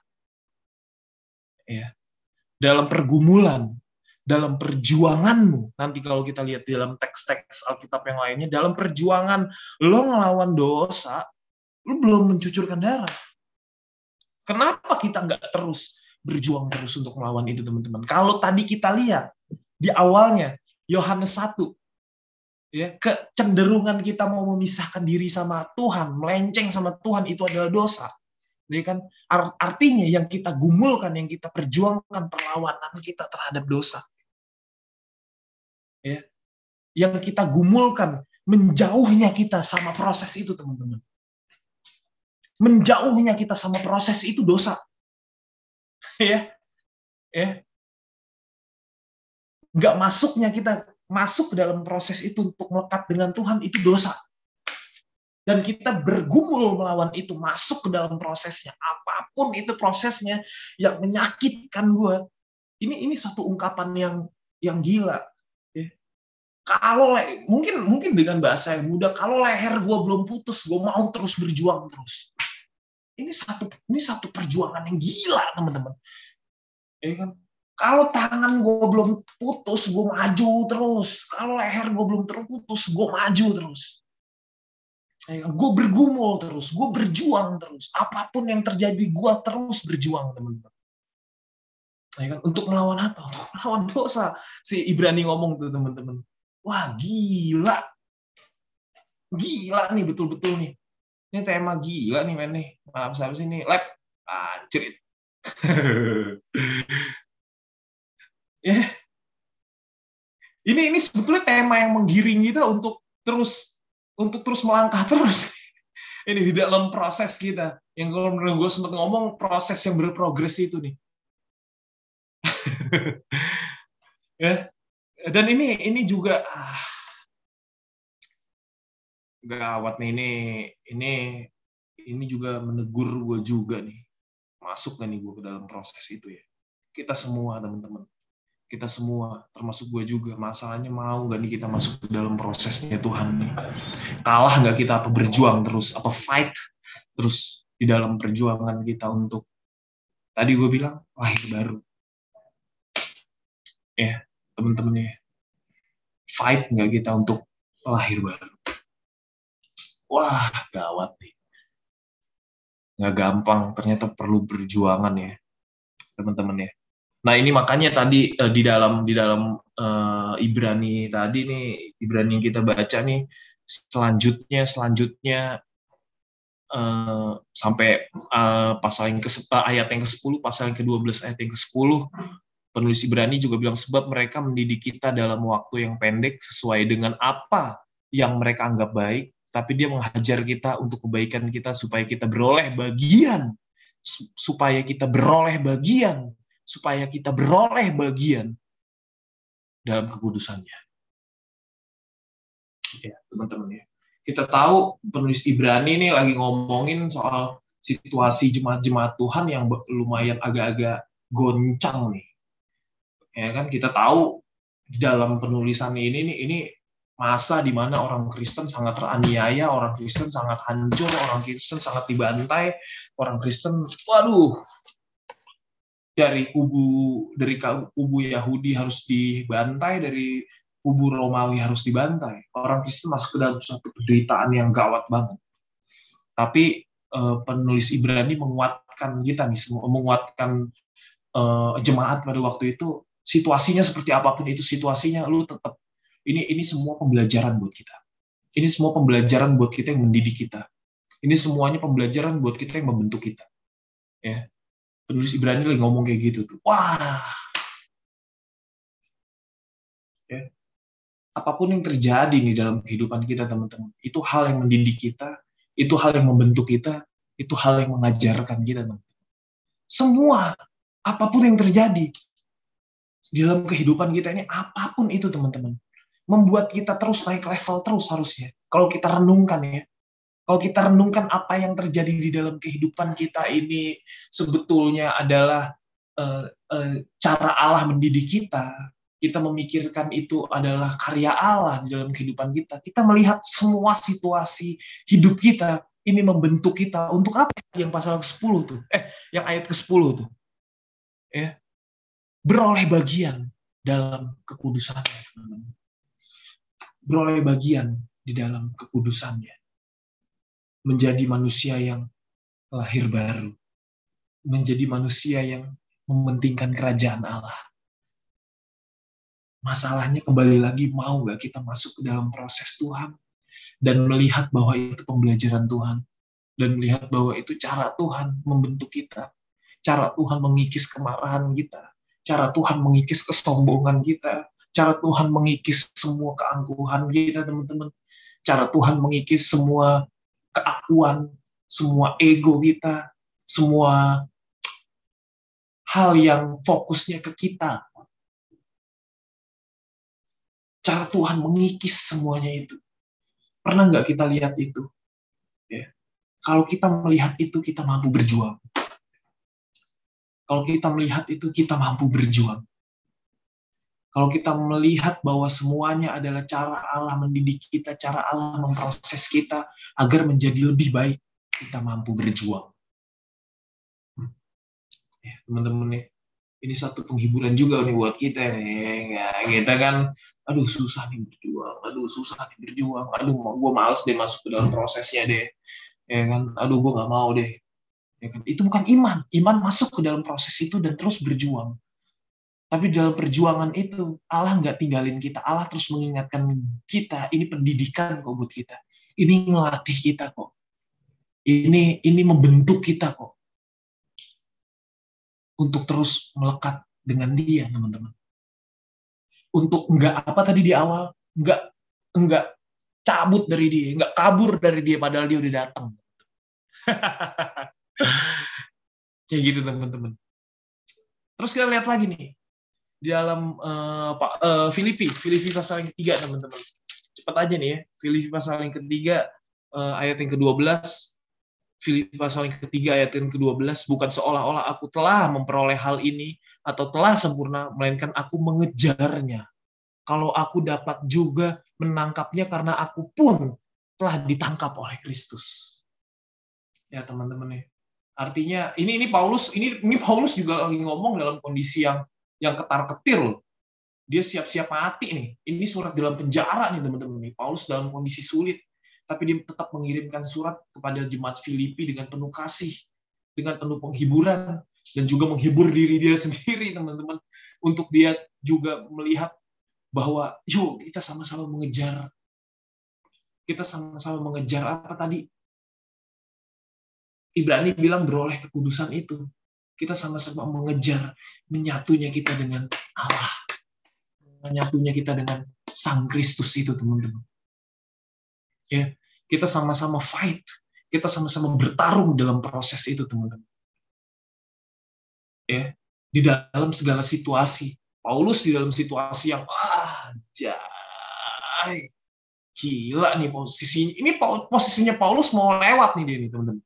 Ya. Dalam pergumulan, dalam perjuanganmu, nanti kalau kita lihat dalam teks-teks Alkitab yang lainnya, dalam perjuangan lo ngelawan dosa, lo belum mencucurkan darah. Kenapa kita nggak terus berjuang terus untuk melawan itu, teman-teman? Kalau tadi kita lihat di awalnya, Yohanes 1, ya kecenderungan kita mau memisahkan diri sama Tuhan, melenceng sama Tuhan itu adalah dosa. Jadi kan artinya yang kita gumulkan, yang kita perjuangkan perlawanan kita terhadap dosa. Ya. Yang kita gumulkan menjauhnya kita sama proses itu, teman-teman. Menjauhnya kita sama proses itu dosa. ya. Ya. Enggak masuknya kita masuk ke dalam proses itu untuk melekat dengan Tuhan itu dosa. Dan kita bergumul melawan itu, masuk ke dalam prosesnya. Apa pun itu prosesnya yang menyakitkan gue. Ini ini satu ungkapan yang yang gila. Ya. Kalau mungkin mungkin dengan bahasa yang mudah, kalau leher gue belum putus, gue mau terus berjuang terus. Ini satu ini satu perjuangan yang gila teman-teman. Ya kan? Kalau tangan gue belum putus, gue maju terus. Kalau leher gue belum terputus, gue maju terus. Ya, gue bergumul terus, gue berjuang terus. Apa pun yang terjadi, gue terus berjuang, teman-teman. Ya kan? Untuk melawan apa? Melawan dosa. Si Ibrani ngomong tuh, teman-teman. Wah, gila. Gila nih, betul-betul nih. Ini tema gila nih, men nih. Maaf, sih ini? Lab. Anjir. ya ini ini sebetulnya tema yang menggiring kita untuk terus untuk terus melangkah terus ini di dalam proses kita yang kalau menurut gue sempat ngomong proses yang berprogres itu nih ya dan ini ini juga ah, gawat nih ini ini ini juga menegur gue juga nih masuk gak nih gue ke dalam proses itu ya kita semua teman-teman kita semua, termasuk gue juga. Masalahnya mau nggak nih kita masuk ke dalam prosesnya Tuhan nih. Kalah nggak kita apa berjuang terus, apa fight terus di dalam perjuangan kita untuk tadi gue bilang lahir baru. Ya, teman-teman ya. Fight nggak kita untuk lahir baru. Wah, gawat nih. Nggak gampang, ternyata perlu perjuangan ya, teman-teman ya Nah ini makanya tadi uh, di dalam di dalam uh, Ibrani tadi nih Ibrani yang kita baca nih selanjutnya selanjutnya uh, sampai uh, pasal yang ke uh, ayat yang ke-10 pasal yang ke-12 ayat yang ke-10 penulis Ibrani juga bilang sebab mereka mendidik kita dalam waktu yang pendek sesuai dengan apa yang mereka anggap baik tapi dia menghajar kita untuk kebaikan kita supaya kita beroleh bagian supaya kita beroleh bagian supaya kita beroleh bagian dalam kekudusannya. Ya, teman-teman ya. Kita tahu penulis Ibrani ini lagi ngomongin soal situasi jemaat-jemaat Tuhan yang lumayan agak-agak goncang nih. Ya kan kita tahu di dalam penulisan ini nih ini masa di mana orang Kristen sangat teraniaya, orang Kristen sangat hancur, orang Kristen sangat dibantai, orang Kristen waduh dari kubu dari kubu Yahudi harus dibantai, dari kubu Romawi harus dibantai. Orang Kristen masuk ke dalam suatu penderitaan yang gawat banget. Tapi uh, penulis Ibrani menguatkan kita nih, menguatkan uh, jemaat pada waktu itu situasinya seperti apa pun itu situasinya, lu tetap ini ini semua pembelajaran buat kita. Ini semua pembelajaran buat kita yang mendidik kita. Ini semuanya pembelajaran buat kita yang membentuk kita. Ya, penulis Ibrani lagi ngomong kayak gitu tuh. Wah. Ya. apa pun yang terjadi nih dalam kehidupan kita teman-teman, itu hal yang mendidik kita, itu hal yang membentuk kita, itu hal yang mengajarkan kita teman. Semua apa pun yang terjadi di dalam kehidupan kita ini apa pun itu teman-teman membuat kita terus naik level terus harusnya. Kalau kita renungkan ya, kalau kita renungkan apa yang terjadi di dalam kehidupan kita ini sebetulnya adalah uh, uh, cara Allah mendidik kita, kita memikirkan itu adalah karya Allah di dalam kehidupan kita. Kita melihat semua situasi hidup kita ini membentuk kita untuk apa? Yang pasal ke-10 tuh. Eh, yang ayat ke-10 tuh. Ya. Beroleh bagian dalam kekudusannya. Beroleh bagian di dalam kekudusannya. Menjadi manusia yang lahir baru. Menjadi manusia yang mementingkan kerajaan Allah. Masalahnya kembali lagi mau gak kita masuk ke dalam proses Tuhan? Dan melihat bahwa itu pembelajaran Tuhan. Dan melihat bahwa itu cara Tuhan membentuk kita, cara Tuhan mengikis kemarahan kita, cara Tuhan mengikis kesombongan kita, cara Tuhan mengikis semua keangkuhan kita teman-teman, cara Tuhan mengikis semua keakuan, semua ego kita, semua hal yang fokusnya ke kita, cara Tuhan mengikis semuanya itu. Pernah nggak kita lihat itu? Ya. Kalau kita melihat itu, kita mampu berjuang. Kalau kita melihat itu, kita mampu berjuang. Kalau kita melihat bahwa semuanya adalah cara Allah mendidik kita, cara Allah memproses kita agar menjadi lebih baik, kita mampu berjuang. Hmm. Ya, teman-teman nih, ini satu penghiburan juga nih buat kita nih. Ya, kita kan, aduh susah nih berjuang, aduh susah nih berjuang, aduh gue males deh masuk ke dalam prosesnya deh. Ya kan, aduh gue nggak mau deh. Ya kan? Itu bukan iman. Iman masuk ke dalam proses itu dan terus berjuang. Tapi dalam perjuangan itu, Allah nggak tinggalin kita. Allah terus mengingatkan kita, ini pendidikan kok buat kita. Ini ngelatih kita kok. Ini ini membentuk kita kok untuk terus melekat dengan dia, teman-teman. Untuk enggak apa tadi di awal, enggak enggak cabut dari dia, enggak kabur dari dia padahal dia udah datang. Kayak gitu teman-teman. Terus kita lihat lagi nih di dalam uh, uh, Filipi, Filipi pasal yang ketiga teman-teman. Cepat aja nih ya, Filipi pasal yang ketiga uh, ayat yang ke-12 Filipi pasal yang ketiga ayat yang ke-12 bukan seolah-olah aku telah memperoleh hal ini atau telah sempurna melainkan aku mengejarnya. Kalau aku dapat juga menangkapnya karena aku pun telah ditangkap oleh Kristus. Ya teman-teman ya. Artinya ini ini Paulus ini ini Paulus juga lagi ngomong dalam kondisi yang yang ketar-ketir loh. Dia siap-siap mati nih. Ini surat dalam penjara nih teman-teman. Paulus dalam kondisi sulit tapi dia tetap mengirimkan surat kepada jemaat Filipi dengan penuh kasih, dengan penuh penghiburan, dan juga menghibur diri dia sendiri, teman-teman, untuk dia juga melihat bahwa, yuk kita sama-sama mengejar, kita sama-sama mengejar apa tadi? Ibrani bilang beroleh kekudusan itu. Kita sama-sama mengejar menyatunya kita dengan Allah. Menyatunya kita dengan Sang Kristus itu, teman-teman. Ya kita sama-sama fight. Kita sama-sama bertarung dalam proses itu teman-teman. Ya di dalam segala situasi. Paulus di dalam situasi yang ah gila nih posisi ini posisinya Paulus mau lewat nih dia nih teman-teman.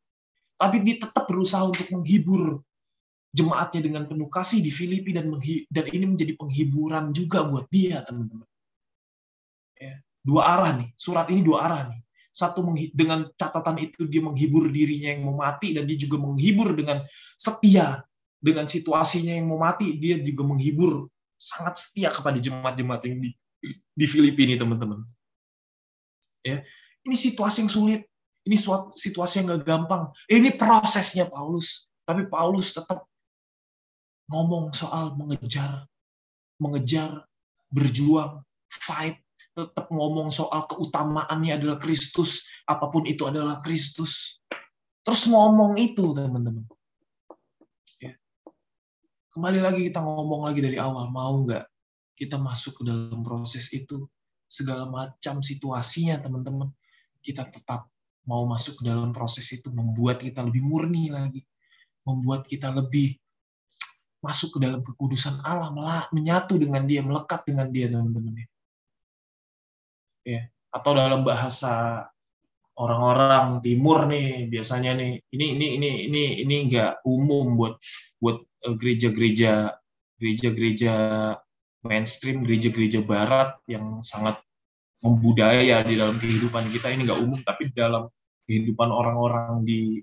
Tapi dia tetap berusaha untuk menghibur jemaatnya dengan penuh kasih di Filipi dan dan ini menjadi penghiburan juga buat dia teman-teman ya dua arah nih. Surat ini dua arah nih. Satu dengan catatan itu dia menghibur dirinya yang mau mati dan dia juga menghibur dengan setia dengan situasinya yang mau mati dia juga menghibur sangat setia kepada jemaat-jemaat yang di di Filipina teman-teman. Ya, ini situasi yang sulit. Ini situasi yang gak gampang. Ini prosesnya Paulus. Tapi Paulus tetap ngomong soal mengejar, mengejar, berjuang, fight, tetap ngomong soal keutamaannya adalah Kristus, apa pun itu adalah Kristus. Terus ngomong itu, teman-teman. Ya. Kembali lagi kita ngomong lagi dari awal, mau nggak kita masuk ke dalam proses itu segala macam situasinya teman-teman, kita tetap mau masuk ke dalam proses itu membuat kita lebih murni lagi, membuat kita lebih masuk ke dalam kekudusan Allah, menyatu dengan Dia, melekat dengan Dia, teman-teman. Ya, atau dalam bahasa orang-orang timur nih biasanya nih ini ini ini ini ini enggak umum buat buat eh, gereja-gereja gereja-gereja mainstream gereja-gereja barat yang sangat membudaya di dalam kehidupan kita ini enggak umum tapi dalam kehidupan orang-orang di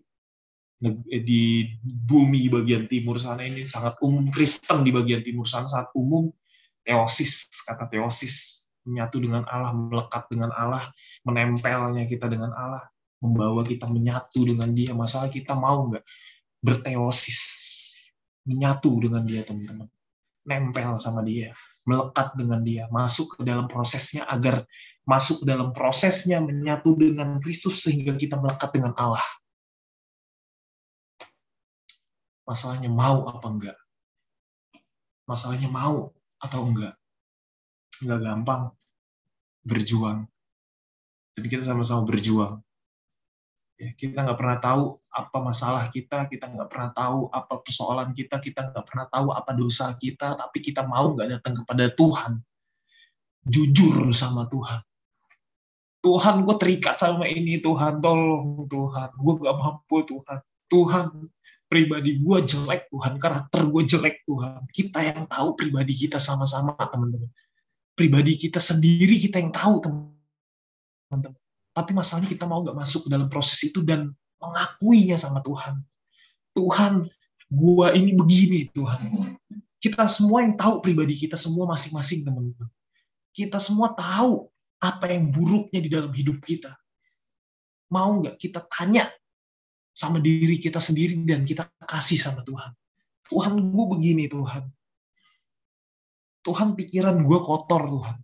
di bumi bagian timur sana ini sangat umum Kristen di bagian timur sana sangat umum. Teosis kata teosis menyatu dengan Allah melekat dengan Allah menempelnya kita dengan Allah membawa kita menyatu dengan Dia. Masalah kita mau nggak berteosis menyatu dengan Dia teman-teman. Nempel sama Dia melekat dengan Dia masuk ke dalam prosesnya agar masuk ke dalam prosesnya menyatu dengan Kristus sehingga kita melekat dengan Allah Masalahnya mau apa enggak? Masalahnya mau atau enggak? Enggak gampang berjuang. Dan kita sama-sama berjuang. Ya, kita nggak pernah tahu apa masalah kita, kita nggak pernah tahu apa persoalan kita, kita nggak pernah tahu apa dosa kita, tapi kita mau nggak datang kepada Tuhan. Jujur sama Tuhan. Tuhan, gue terikat sama ini, Tuhan, tolong Tuhan. Gue gak mampu, Tuhan. Tuhan, pribadi gue jelek Tuhan, karakter gue jelek Tuhan. Kita yang tahu pribadi kita sama-sama teman-teman. Pribadi kita sendiri kita yang tahu teman-teman. Tapi masalahnya kita mau nggak masuk ke dalam proses itu dan mengakuinya sama Tuhan. Tuhan, gue ini begini Tuhan. Kita semua yang tahu pribadi kita semua masing-masing teman-teman. Kita semua tahu apa yang buruknya di dalam hidup kita. Mau nggak kita tanya sama diri kita sendiri dan kita kasih sama Tuhan. Tuhan, gue begini Tuhan. Tuhan pikiran gue kotor Tuhan.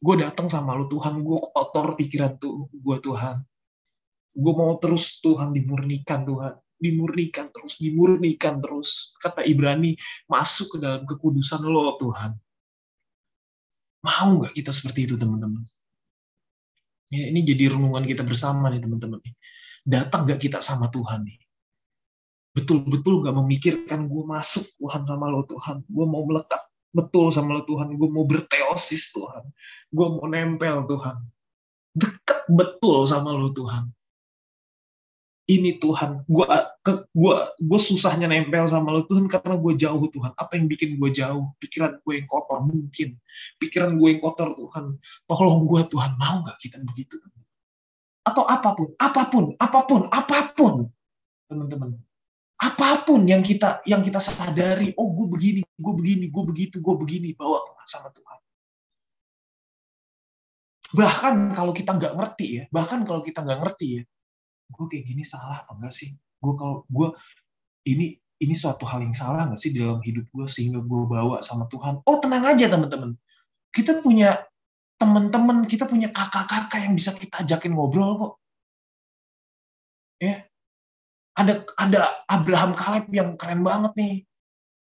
Gue datang sama lu Tuhan, gue kotor pikiran tuh gue Tuhan. Gue mau terus Tuhan dimurnikan Tuhan. Dimurnikan terus, dimurnikan terus. Kata Ibrani, masuk ke dalam kekudusan lo Tuhan. Mau nggak kita seperti itu teman-teman? Ya, ini jadi renungan kita bersama nih teman-teman datang gak kita sama Tuhan nih? Betul-betul gak memikirkan gue masuk Tuhan sama lo Tuhan. Gue mau melekat betul sama lo Tuhan. Gue mau berteosis Tuhan. Gue mau nempel Tuhan. Dekat betul sama lo Tuhan. Ini Tuhan, gue gua gue susahnya nempel sama lo Tuhan karena gue jauh Tuhan. Apa yang bikin gue jauh? Pikiran gue yang kotor mungkin. Pikiran gue yang kotor Tuhan. Tolong gue Tuhan, mau gak kita begitu? Tuhan? Atau apa pun, apa pun, apa pun, apa pun, teman-teman. Apa pun yang kita yang kita sadari, oh gue begini, gue begini, gue begitu, gue begini, bawa sama Tuhan. Bahkan kalau kita nggak ngerti ya, bahkan kalau kita nggak ngerti ya, gue kayak gini salah apa enggak sih? Gue kalau gue ini ini suatu hal yang salah nggak sih dalam hidup gue sehingga gue bawa sama Tuhan? Oh tenang aja teman-teman, kita punya teman-teman kita punya kakak-kakak yang bisa kita ajakin ngobrol kok. Ya. Ada ada Abraham Kaleb yang keren banget nih.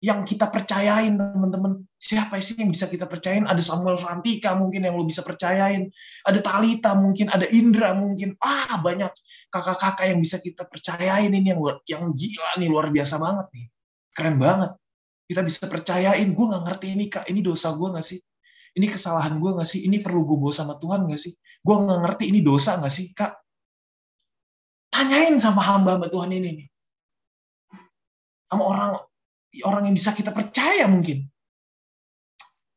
Yang kita percayain teman-teman. Siapa sih yang bisa kita percayain? Ada Samuel Frantika mungkin yang lo bisa percayain. Ada Talita mungkin, ada Indra mungkin. Ah, banyak kakak-kakak yang bisa kita percayain ini yang yang gila nih, luar biasa banget nih. Keren banget. Kita bisa percayain, gue nggak ngerti ini kak, ini dosa gue nggak sih? Ini kesalahan gue gak sih? Ini perlu gue bawa sama Tuhan gak sih? Gue gak ngerti ini dosa gak sih, Kak? Tanyain sama hamba-hamba Tuhan ini nih. Sama orang orang yang bisa kita percaya mungkin.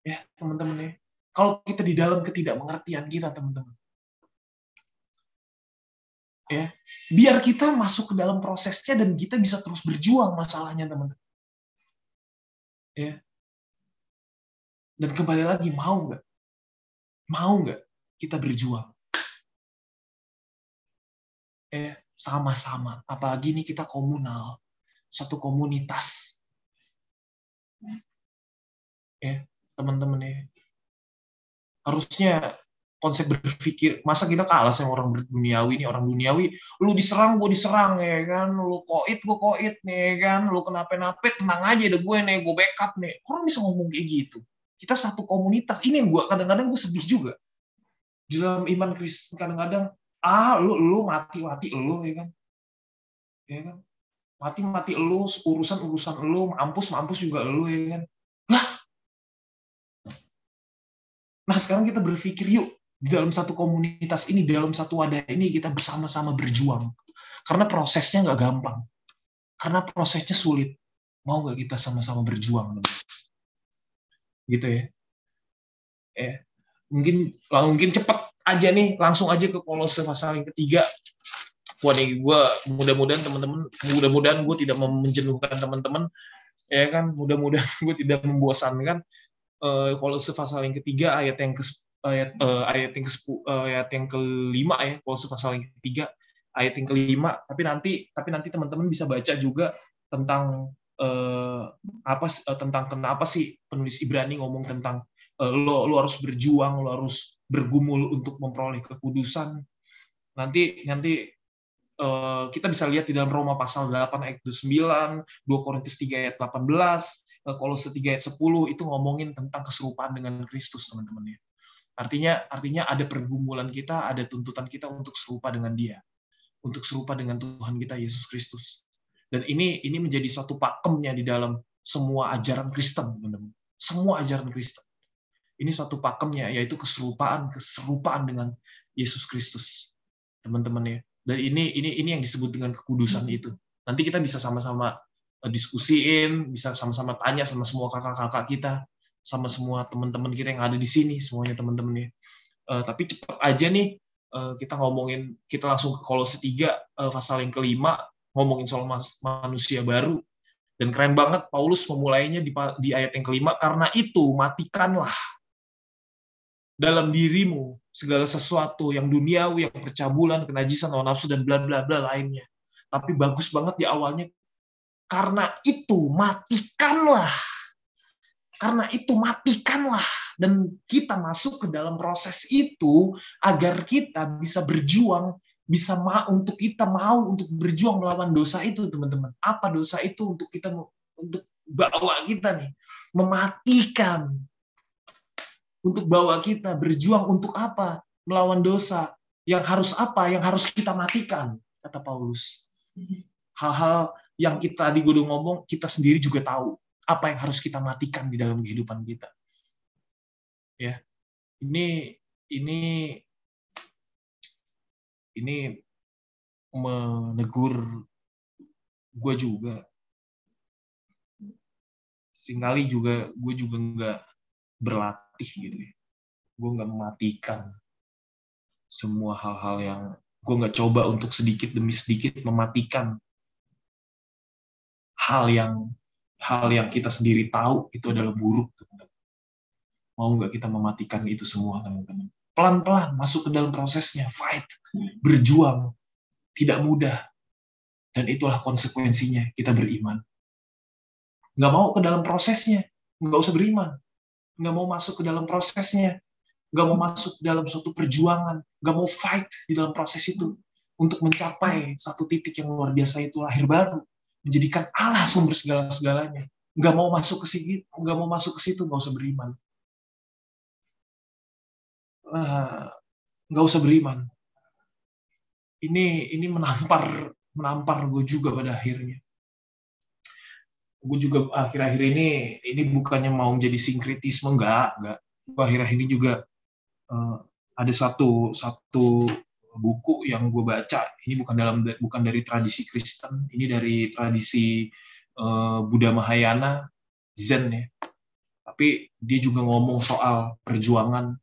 Ya, teman-teman ya. Kalau kita di dalam ketidakmengertian kita, teman-teman. Ya, biar kita masuk ke dalam prosesnya dan kita bisa terus berjuang masalahnya, teman-teman. Ya, dan kembali lagi, mau nggak? Mau nggak kita berjuang? Eh, sama-sama. Apalagi ini kita komunal. Satu komunitas. Ya, teman-teman ya. Harusnya konsep berpikir masa kita kalah sama orang duniawi ini orang duniawi lu diserang gue diserang ya kan lu koit gue koit nih ya kan lu kenapa-napa tenang aja deh gue nih gue backup nih orang bisa ngomong kayak gitu kita satu komunitas. Ini yang gue kadang-kadang gue sedih juga. Di dalam iman Kristen kadang-kadang, ah lu lu mati-mati lu ya kan. Ya kan? Mati-mati lu, urusan-urusan lu, mampus-mampus juga lu ya kan. Lah. Nah sekarang kita berpikir yuk, di dalam satu komunitas ini, di dalam satu wadah ini kita bersama-sama berjuang. Karena prosesnya nggak gampang. Karena prosesnya sulit. Mau nggak kita sama-sama berjuang? Gitu ya. Eh, mungkin mungkin cepat aja nih, langsung aja ke kolose pasal yang ketiga. Nih, gue mudah-mudahan teman-teman, mudah-mudahan gue tidak menjenuhkan teman-teman, ya kan, mudah-mudahan gue tidak membosankan. Uh, kolose pasal yang ketiga ayat yang ke ayat uh, ayat yang ke uh, ayat yang kelima ya kolose pasal yang ketiga ayat yang kelima tapi nanti tapi nanti teman-teman bisa baca juga tentang uh, apa uh, tentang kenapa sih penulis Ibrani ngomong tentang uh, lo lo harus berjuang lo harus bergumul untuk memperoleh kekudusan nanti nanti uh, kita bisa lihat di dalam Roma pasal 8 ayat 9, 2 Korintus 3 ayat 18, Kolose 3 ayat 10 itu ngomongin tentang keserupaan dengan Kristus teman-teman ya. Artinya artinya ada pergumulan kita, ada tuntutan kita untuk serupa dengan Dia, untuk serupa dengan Tuhan kita Yesus Kristus. Dan ini ini menjadi suatu pakemnya di dalam semua ajaran Kristen, teman-teman. Semua ajaran Kristen. Ini suatu pakemnya yaitu keserupaan, keserupaan dengan Yesus Kristus. Teman-teman ya. Dan ini ini ini yang disebut dengan kekudusan itu. Nanti kita bisa sama-sama eh, diskusiin, bisa sama-sama tanya sama semua kakak-kakak kita sama semua teman-teman kita yang ada di sini semuanya teman-teman ya. Uh, tapi cepat aja nih uh, kita ngomongin kita langsung ke Kolose 3 uh, pasal yang kelima ngomongin soal manusia baru. Dan keren banget Paulus memulainya di, di ayat yang kelima karena itu matikanlah dalam dirimu segala sesuatu yang duniawi, yang percabulan, kenajisan, hawa nafsu dan bla bla bla lainnya. Tapi bagus banget di awalnya karena itu matikanlah. Karena itu matikanlah. Dan kita masuk ke dalam proses itu agar kita bisa berjuang, bisa mau untuk kita mau untuk berjuang melawan dosa itu, teman-teman. Apa dosa itu untuk kita untuk bawa kita nih mematikan untuk bawa kita berjuang untuk apa? Melawan dosa. Yang harus apa? Yang harus kita matikan, kata Paulus. Hal-hal yang kita tadi gue ngomong, kita sendiri juga tahu apa yang harus kita matikan di dalam kehidupan kita. Ya. Ini ini ini menegur gue juga. Seringkali juga gue juga nggak berlatih gitu ya. Gue nggak mematikan semua hal-hal yang gue nggak coba untuk sedikit demi sedikit mematikan hal yang hal yang kita sendiri tahu itu adalah buruk, teman-teman. Mau nggak kita mematikan itu semua, teman-teman? Pelan-pelan masuk ke dalam prosesnya, fight, berjuang, tidak mudah. Dan itulah konsekuensinya kita beriman. Nggak mau ke dalam prosesnya, nggak usah beriman. Nggak mau masuk ke dalam prosesnya, nggak mau masuk dalam suatu perjuangan, nggak mau fight di dalam proses itu untuk mencapai satu titik yang luar biasa itu lahir baru menjadikan Allah sumber segala-segalanya. Nggak mau masuk ke situ, nggak mau masuk ke situ, nggak usah beriman. Uh, nggak usah beriman. Ini ini menampar menampar gue juga pada akhirnya. Gue juga akhir-akhir ini ini bukannya mau menjadi sinkritisme enggak, enggak. Akhir-akhir ini juga uh, ada satu satu buku yang gue baca ini bukan dalam bukan dari tradisi Kristen ini dari tradisi uh, Buddha Mahayana Zen ya tapi dia juga ngomong soal perjuangan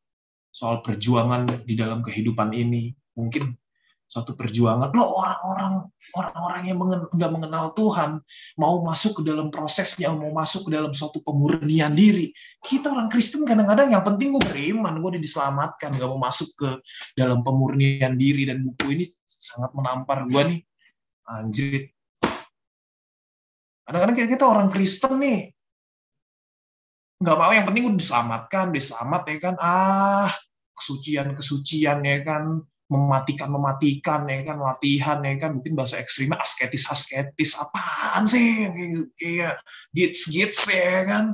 soal perjuangan di dalam kehidupan ini mungkin suatu perjuangan. Lo orang-orang orang-orang yang nggak mengenal Tuhan mau masuk ke dalam prosesnya, mau masuk ke dalam suatu pemurnian diri. Kita orang Kristen kadang-kadang yang penting gue beriman, gue diselamatkan, nggak mau masuk ke dalam pemurnian diri dan buku ini sangat menampar gue nih. Anjir. Kadang-kadang kita orang Kristen nih, nggak mau yang penting gue diselamatkan, diselamat ya kan, ah kesucian kesucian ya kan, mematikan mematikan ya kan? Latihan ya kan? Mungkin bahasa ekstrimnya asketis asketis apaan sih? Kayak, gits gits ya kan?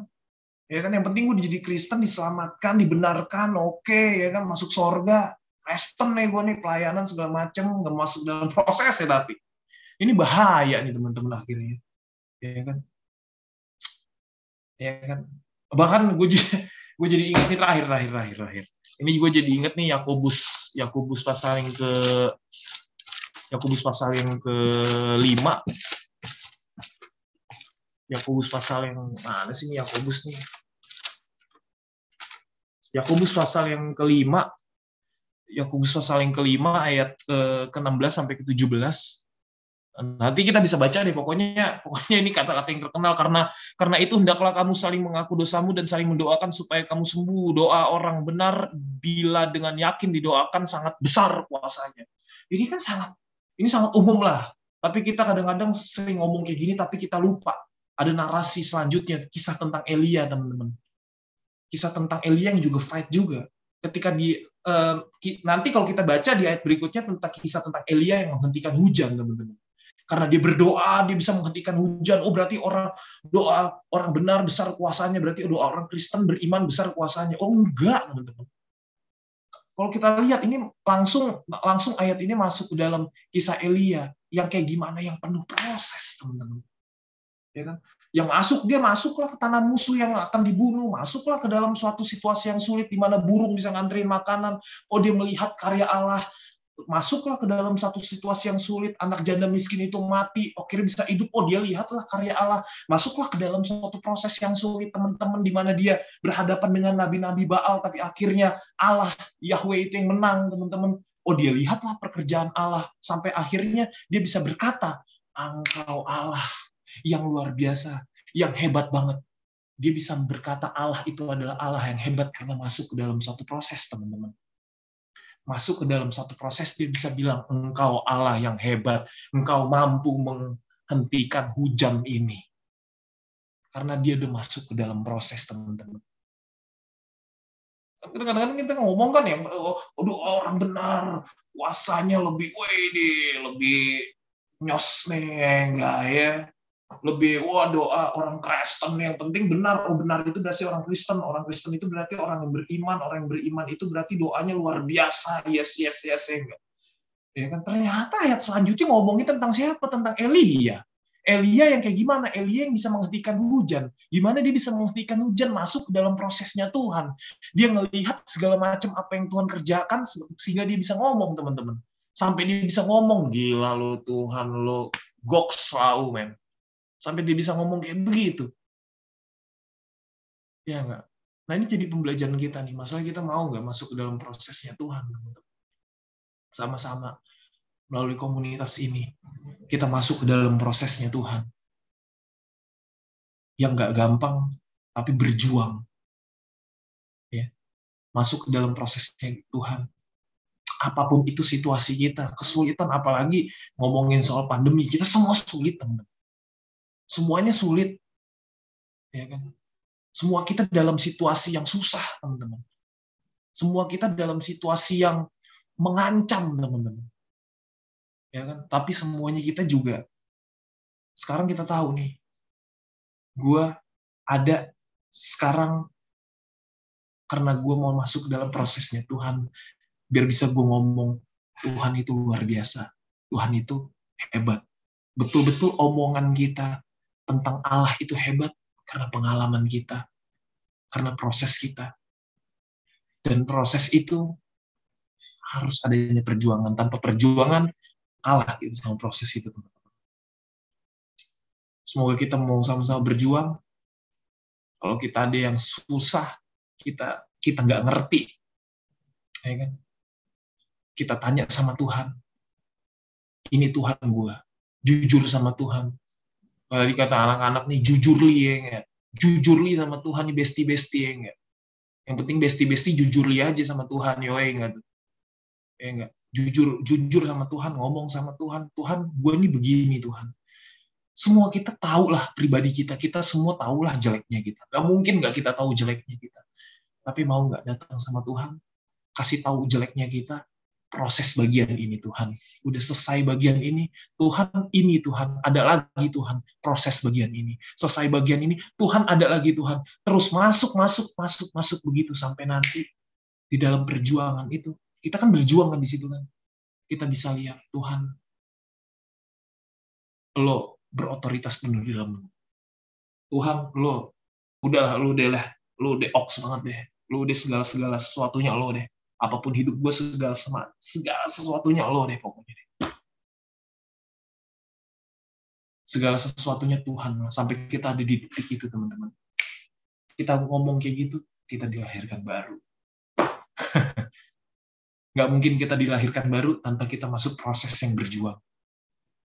Ya kan? Yang penting gue jadi Kristen, diselamatkan, dibenarkan, oke okay, ya kan? Masuk sorga. Kristen nih gue nih pelayanan segala macem nggak masuk dalam proses ya tapi. Ini bahaya nih teman-teman akhirnya. Ya kan? Ya kan bahkan gue jadi gue jadi ingat nih terakhir terakhir terakhir terakhir. Ini gue jadi ingat nih Yakobus Yakobus pasal yang ke Yakobus pasal yang ke lima Yakobus pasal yang mana sih nih Yakobus nih? Yakobus pasal yang kelima. Yakobus pasal yang kelima ayat ke ke-16 sampai ke-17 Nanti kita bisa baca deh pokoknya pokoknya ini kata-kata yang terkenal karena karena itu hendaklah kamu saling mengaku dosamu dan saling mendoakan supaya kamu sembuh. Doa orang benar bila dengan yakin didoakan sangat besar kuasanya. Jadi kan sangat ini sangat umum lah. Tapi kita kadang-kadang sering ngomong kayak gini tapi kita lupa. Ada narasi selanjutnya kisah tentang Elia teman-teman. Kisah tentang Elia yang juga fight juga. Ketika di uh, nanti kalau kita baca di ayat berikutnya tentang kisah tentang Elia yang menghentikan hujan teman-teman karena dia berdoa dia bisa menghentikan hujan. Oh berarti orang doa orang benar besar kuasanya. Berarti doa orang Kristen beriman besar kuasanya. Oh enggak teman-teman. Kalau kita lihat ini langsung langsung ayat ini masuk ke dalam kisah Elia yang kayak gimana yang penuh proses teman-teman. Ya kan? Yang masuk dia masuklah ke tanah musuh yang akan dibunuh. Masuklah ke dalam suatu situasi yang sulit di mana burung bisa nganterin makanan. Oh dia melihat karya Allah masuklah ke dalam satu situasi yang sulit, anak janda miskin itu mati, akhirnya bisa hidup, oh dia lihatlah karya Allah, masuklah ke dalam suatu proses yang sulit, teman-teman, di mana dia berhadapan dengan nabi-nabi Baal, tapi akhirnya Allah, Yahweh itu yang menang, teman-teman. Oh dia lihatlah pekerjaan Allah, sampai akhirnya dia bisa berkata, engkau Allah yang luar biasa, yang hebat banget. Dia bisa berkata Allah itu adalah Allah yang hebat karena masuk ke dalam suatu proses, teman-teman masuk ke dalam satu proses dia bisa bilang engkau Allah yang hebat, engkau mampu menghentikan hujan ini. Karena dia udah masuk ke dalam proses teman-teman. Kadang-kadang kita ngomong kan ya, oh, orang benar, kuasanya lebih, wede, lebih nyos nih, enggak ya lebih wah doa orang Kristen. Yang penting benar. Oh benar itu berarti orang Kristen. Orang Kristen itu berarti orang yang beriman. Orang yang beriman itu berarti doanya luar biasa. Yes yes yes ya enggak? Ya kan? Ternyata ayat selanjutnya ngomongin tentang siapa? Tentang Elia. Elia yang kayak gimana? Elia yang bisa menghentikan hujan. Gimana dia bisa menghentikan hujan masuk ke dalam prosesnya Tuhan? Dia ngelihat segala macam apa yang Tuhan kerjakan sehingga dia bisa ngomong teman-teman. Sampai dia bisa ngomong gila lo Tuhan lo. Goks selalu men sampai dia bisa ngomong kayak begitu. Ya enggak? Nah ini jadi pembelajaran kita nih. Masalah kita mau nggak masuk ke dalam prosesnya Tuhan. Sama-sama melalui komunitas ini. Kita masuk ke dalam prosesnya Tuhan. Yang nggak gampang, tapi berjuang. Ya. Masuk ke dalam prosesnya Tuhan. Apa pun itu situasi kita, kesulitan apalagi ngomongin soal pandemi, kita semua sulit, teman-teman Semuanya sulit. Ya kan? Semua kita dalam situasi yang susah, teman-teman. Semua kita dalam situasi yang mengancam, teman-teman. Ya kan? Tapi semuanya kita juga sekarang kita tahu nih. Gua ada sekarang karena gue mau masuk dalam prosesnya Tuhan biar bisa gue ngomong Tuhan itu luar biasa Tuhan itu hebat betul-betul omongan kita tentang Allah itu hebat karena pengalaman kita, karena proses kita. Dan proses itu harus adanya perjuangan. Tanpa perjuangan, kalah gitu sama proses itu. Semoga kita mau sama-sama berjuang. Kalau kita ada yang susah, kita kita nggak ngerti, ya kan? Kita tanya sama Tuhan. Ini Tuhan gue. Jujur sama Tuhan tadi kata anak-anak nih jujur li ya enggak jujur li sama Tuhan nih besti besti ya yang penting besti besti jujur li aja sama Tuhan yo ya enggak ya jujur jujur sama Tuhan ngomong sama Tuhan Tuhan gue ini begini Tuhan. Semua kita tahu lah pribadi kita kita semua tahu lah jeleknya kita. Gak mungkin nggak kita tahu jeleknya kita. Tapi mau nggak datang sama Tuhan kasih tahu jeleknya kita proses bagian ini Tuhan. Udah selesai bagian ini, Tuhan ini Tuhan, ada lagi Tuhan proses bagian ini. Selesai bagian ini, Tuhan ada lagi Tuhan. Terus masuk, masuk, masuk, masuk begitu sampai nanti di dalam perjuangan itu. Kita kan berjuang kan di situ kan. Kita bisa lihat Tuhan, lo berotoritas penuh di dalam Tuhan, lo udahlah, lo deh lah, lo deh ox banget deh. Lo deh segala-segala sesuatunya lo deh apa pun hidup gue segala semat, segala sesuatunya lo deh pokoknya deh. Segala sesuatunya Tuhan sampai kita ada di titik itu teman-teman. Kita ngomong kayak gitu, kita dilahirkan baru. Gak mungkin kita dilahirkan baru tanpa kita masuk proses yang berjuang.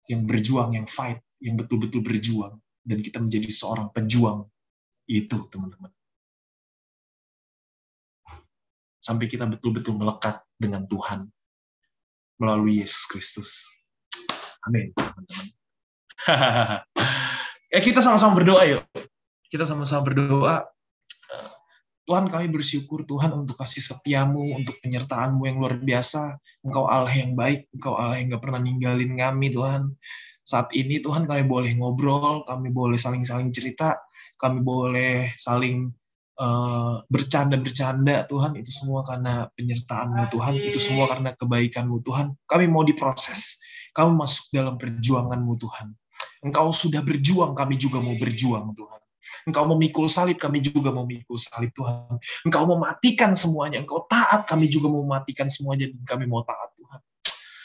Yang berjuang, yang fight, yang betul-betul berjuang. Dan kita menjadi seorang pejuang. Itu teman-teman sampai kita betul-betul melekat dengan Tuhan melalui Yesus Kristus. Amin, teman-teman. ya kita sama-sama berdoa yuk. Kita sama-sama berdoa. Tuhan kami bersyukur Tuhan untuk kasih setiamu, untuk penyertaanmu yang luar biasa. Engkau Allah yang baik, Engkau Allah yang gak pernah ninggalin kami Tuhan. Saat ini Tuhan kami boleh ngobrol, kami boleh saling-saling cerita, kami boleh saling Eh, bercanda-bercanda Tuhan itu semua karena penyertaanmu Tuhan. Itu semua karena kebaikanmu Tuhan. Kami mau diproses. Kami masuk dalam perjuanganmu Tuhan. Engkau sudah berjuang kami juga mau berjuang Tuhan. Engkau memikul salib, kami juga mau memikul salib Tuhan. Engkau mematikan semuanya, Engkau taat, kami juga mau mematikan semuanya, dan kami mau taat Tuhan.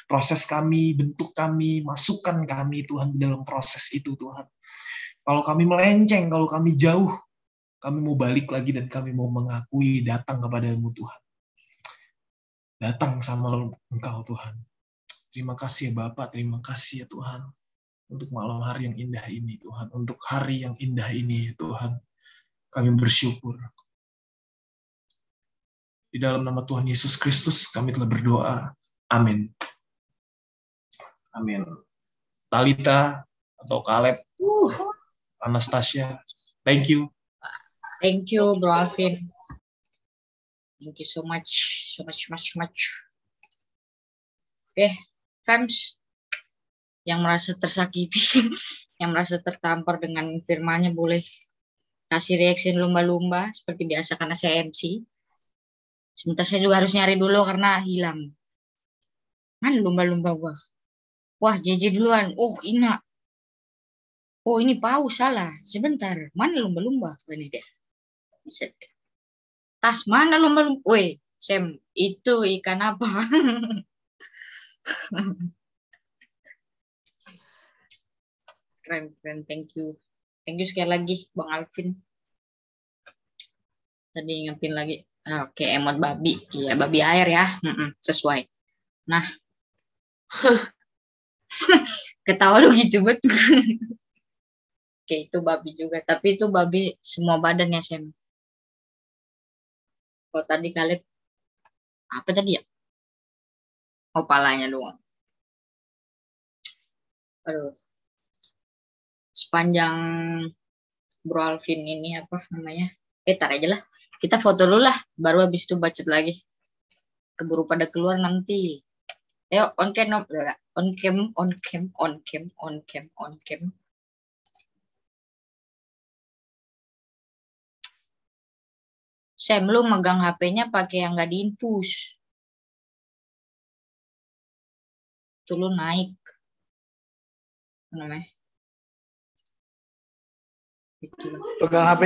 Proses kami, bentuk kami, masukkan kami Tuhan di dalam proses itu Tuhan. Kalau kami melenceng, kalau kami jauh, kami mau balik lagi dan kami mau mengakui datang kepadamu Tuhan. Datang sama Engkau Tuhan. Terima kasih ya Bapak, terima kasih ya Tuhan. Untuk malam hari yang indah ini Tuhan. Untuk hari yang indah ini Tuhan. Kami bersyukur. Di dalam nama Tuhan Yesus Kristus kami telah berdoa. Amin. Amin. Talita atau Kaleb, uh, Anastasia, thank you. Thank you, Bro Alvin. Thank you so much, so much, much, much. Oke, okay, fans yang merasa tersakiti, yang merasa tertampar dengan firmanya boleh kasih reaksi lumba-lumba seperti biasa karena saya MC. Sebentar saya juga harus nyari dulu karena hilang. Mana lumba-lumba gua? Wah, JJ duluan. Oh, Ina. Oh, ini paus salah. Sebentar. Mana lumba-lumba? Oh, ini deh. Tas mana lu belum? Woi, Sam, itu ikan apa? keren, keren. Thank you. Thank you sekali lagi, Bang Alvin. Tadi ingetin lagi. Ah, oke, okay, emot babi. Iya, babi air ya. Sesuai. Nah. Ketawa lu gitu betul. Oke, itu babi juga. Tapi itu babi semua badannya, Sam. Kalau tadi kalian apa tadi ya? Oh, palanya doang. Aduh. Sepanjang Bro Alvin ini apa namanya? Eh, tar aja lah. Kita foto dulu lah, baru habis itu bacot lagi. Keburu pada keluar nanti. Ayo, on cam, on cam, on cam, on cam, on cam, on cam. Sam lu megang HP-nya pakai yang nggak diinfus. Tuh lu naik. Namanya? Pegang HP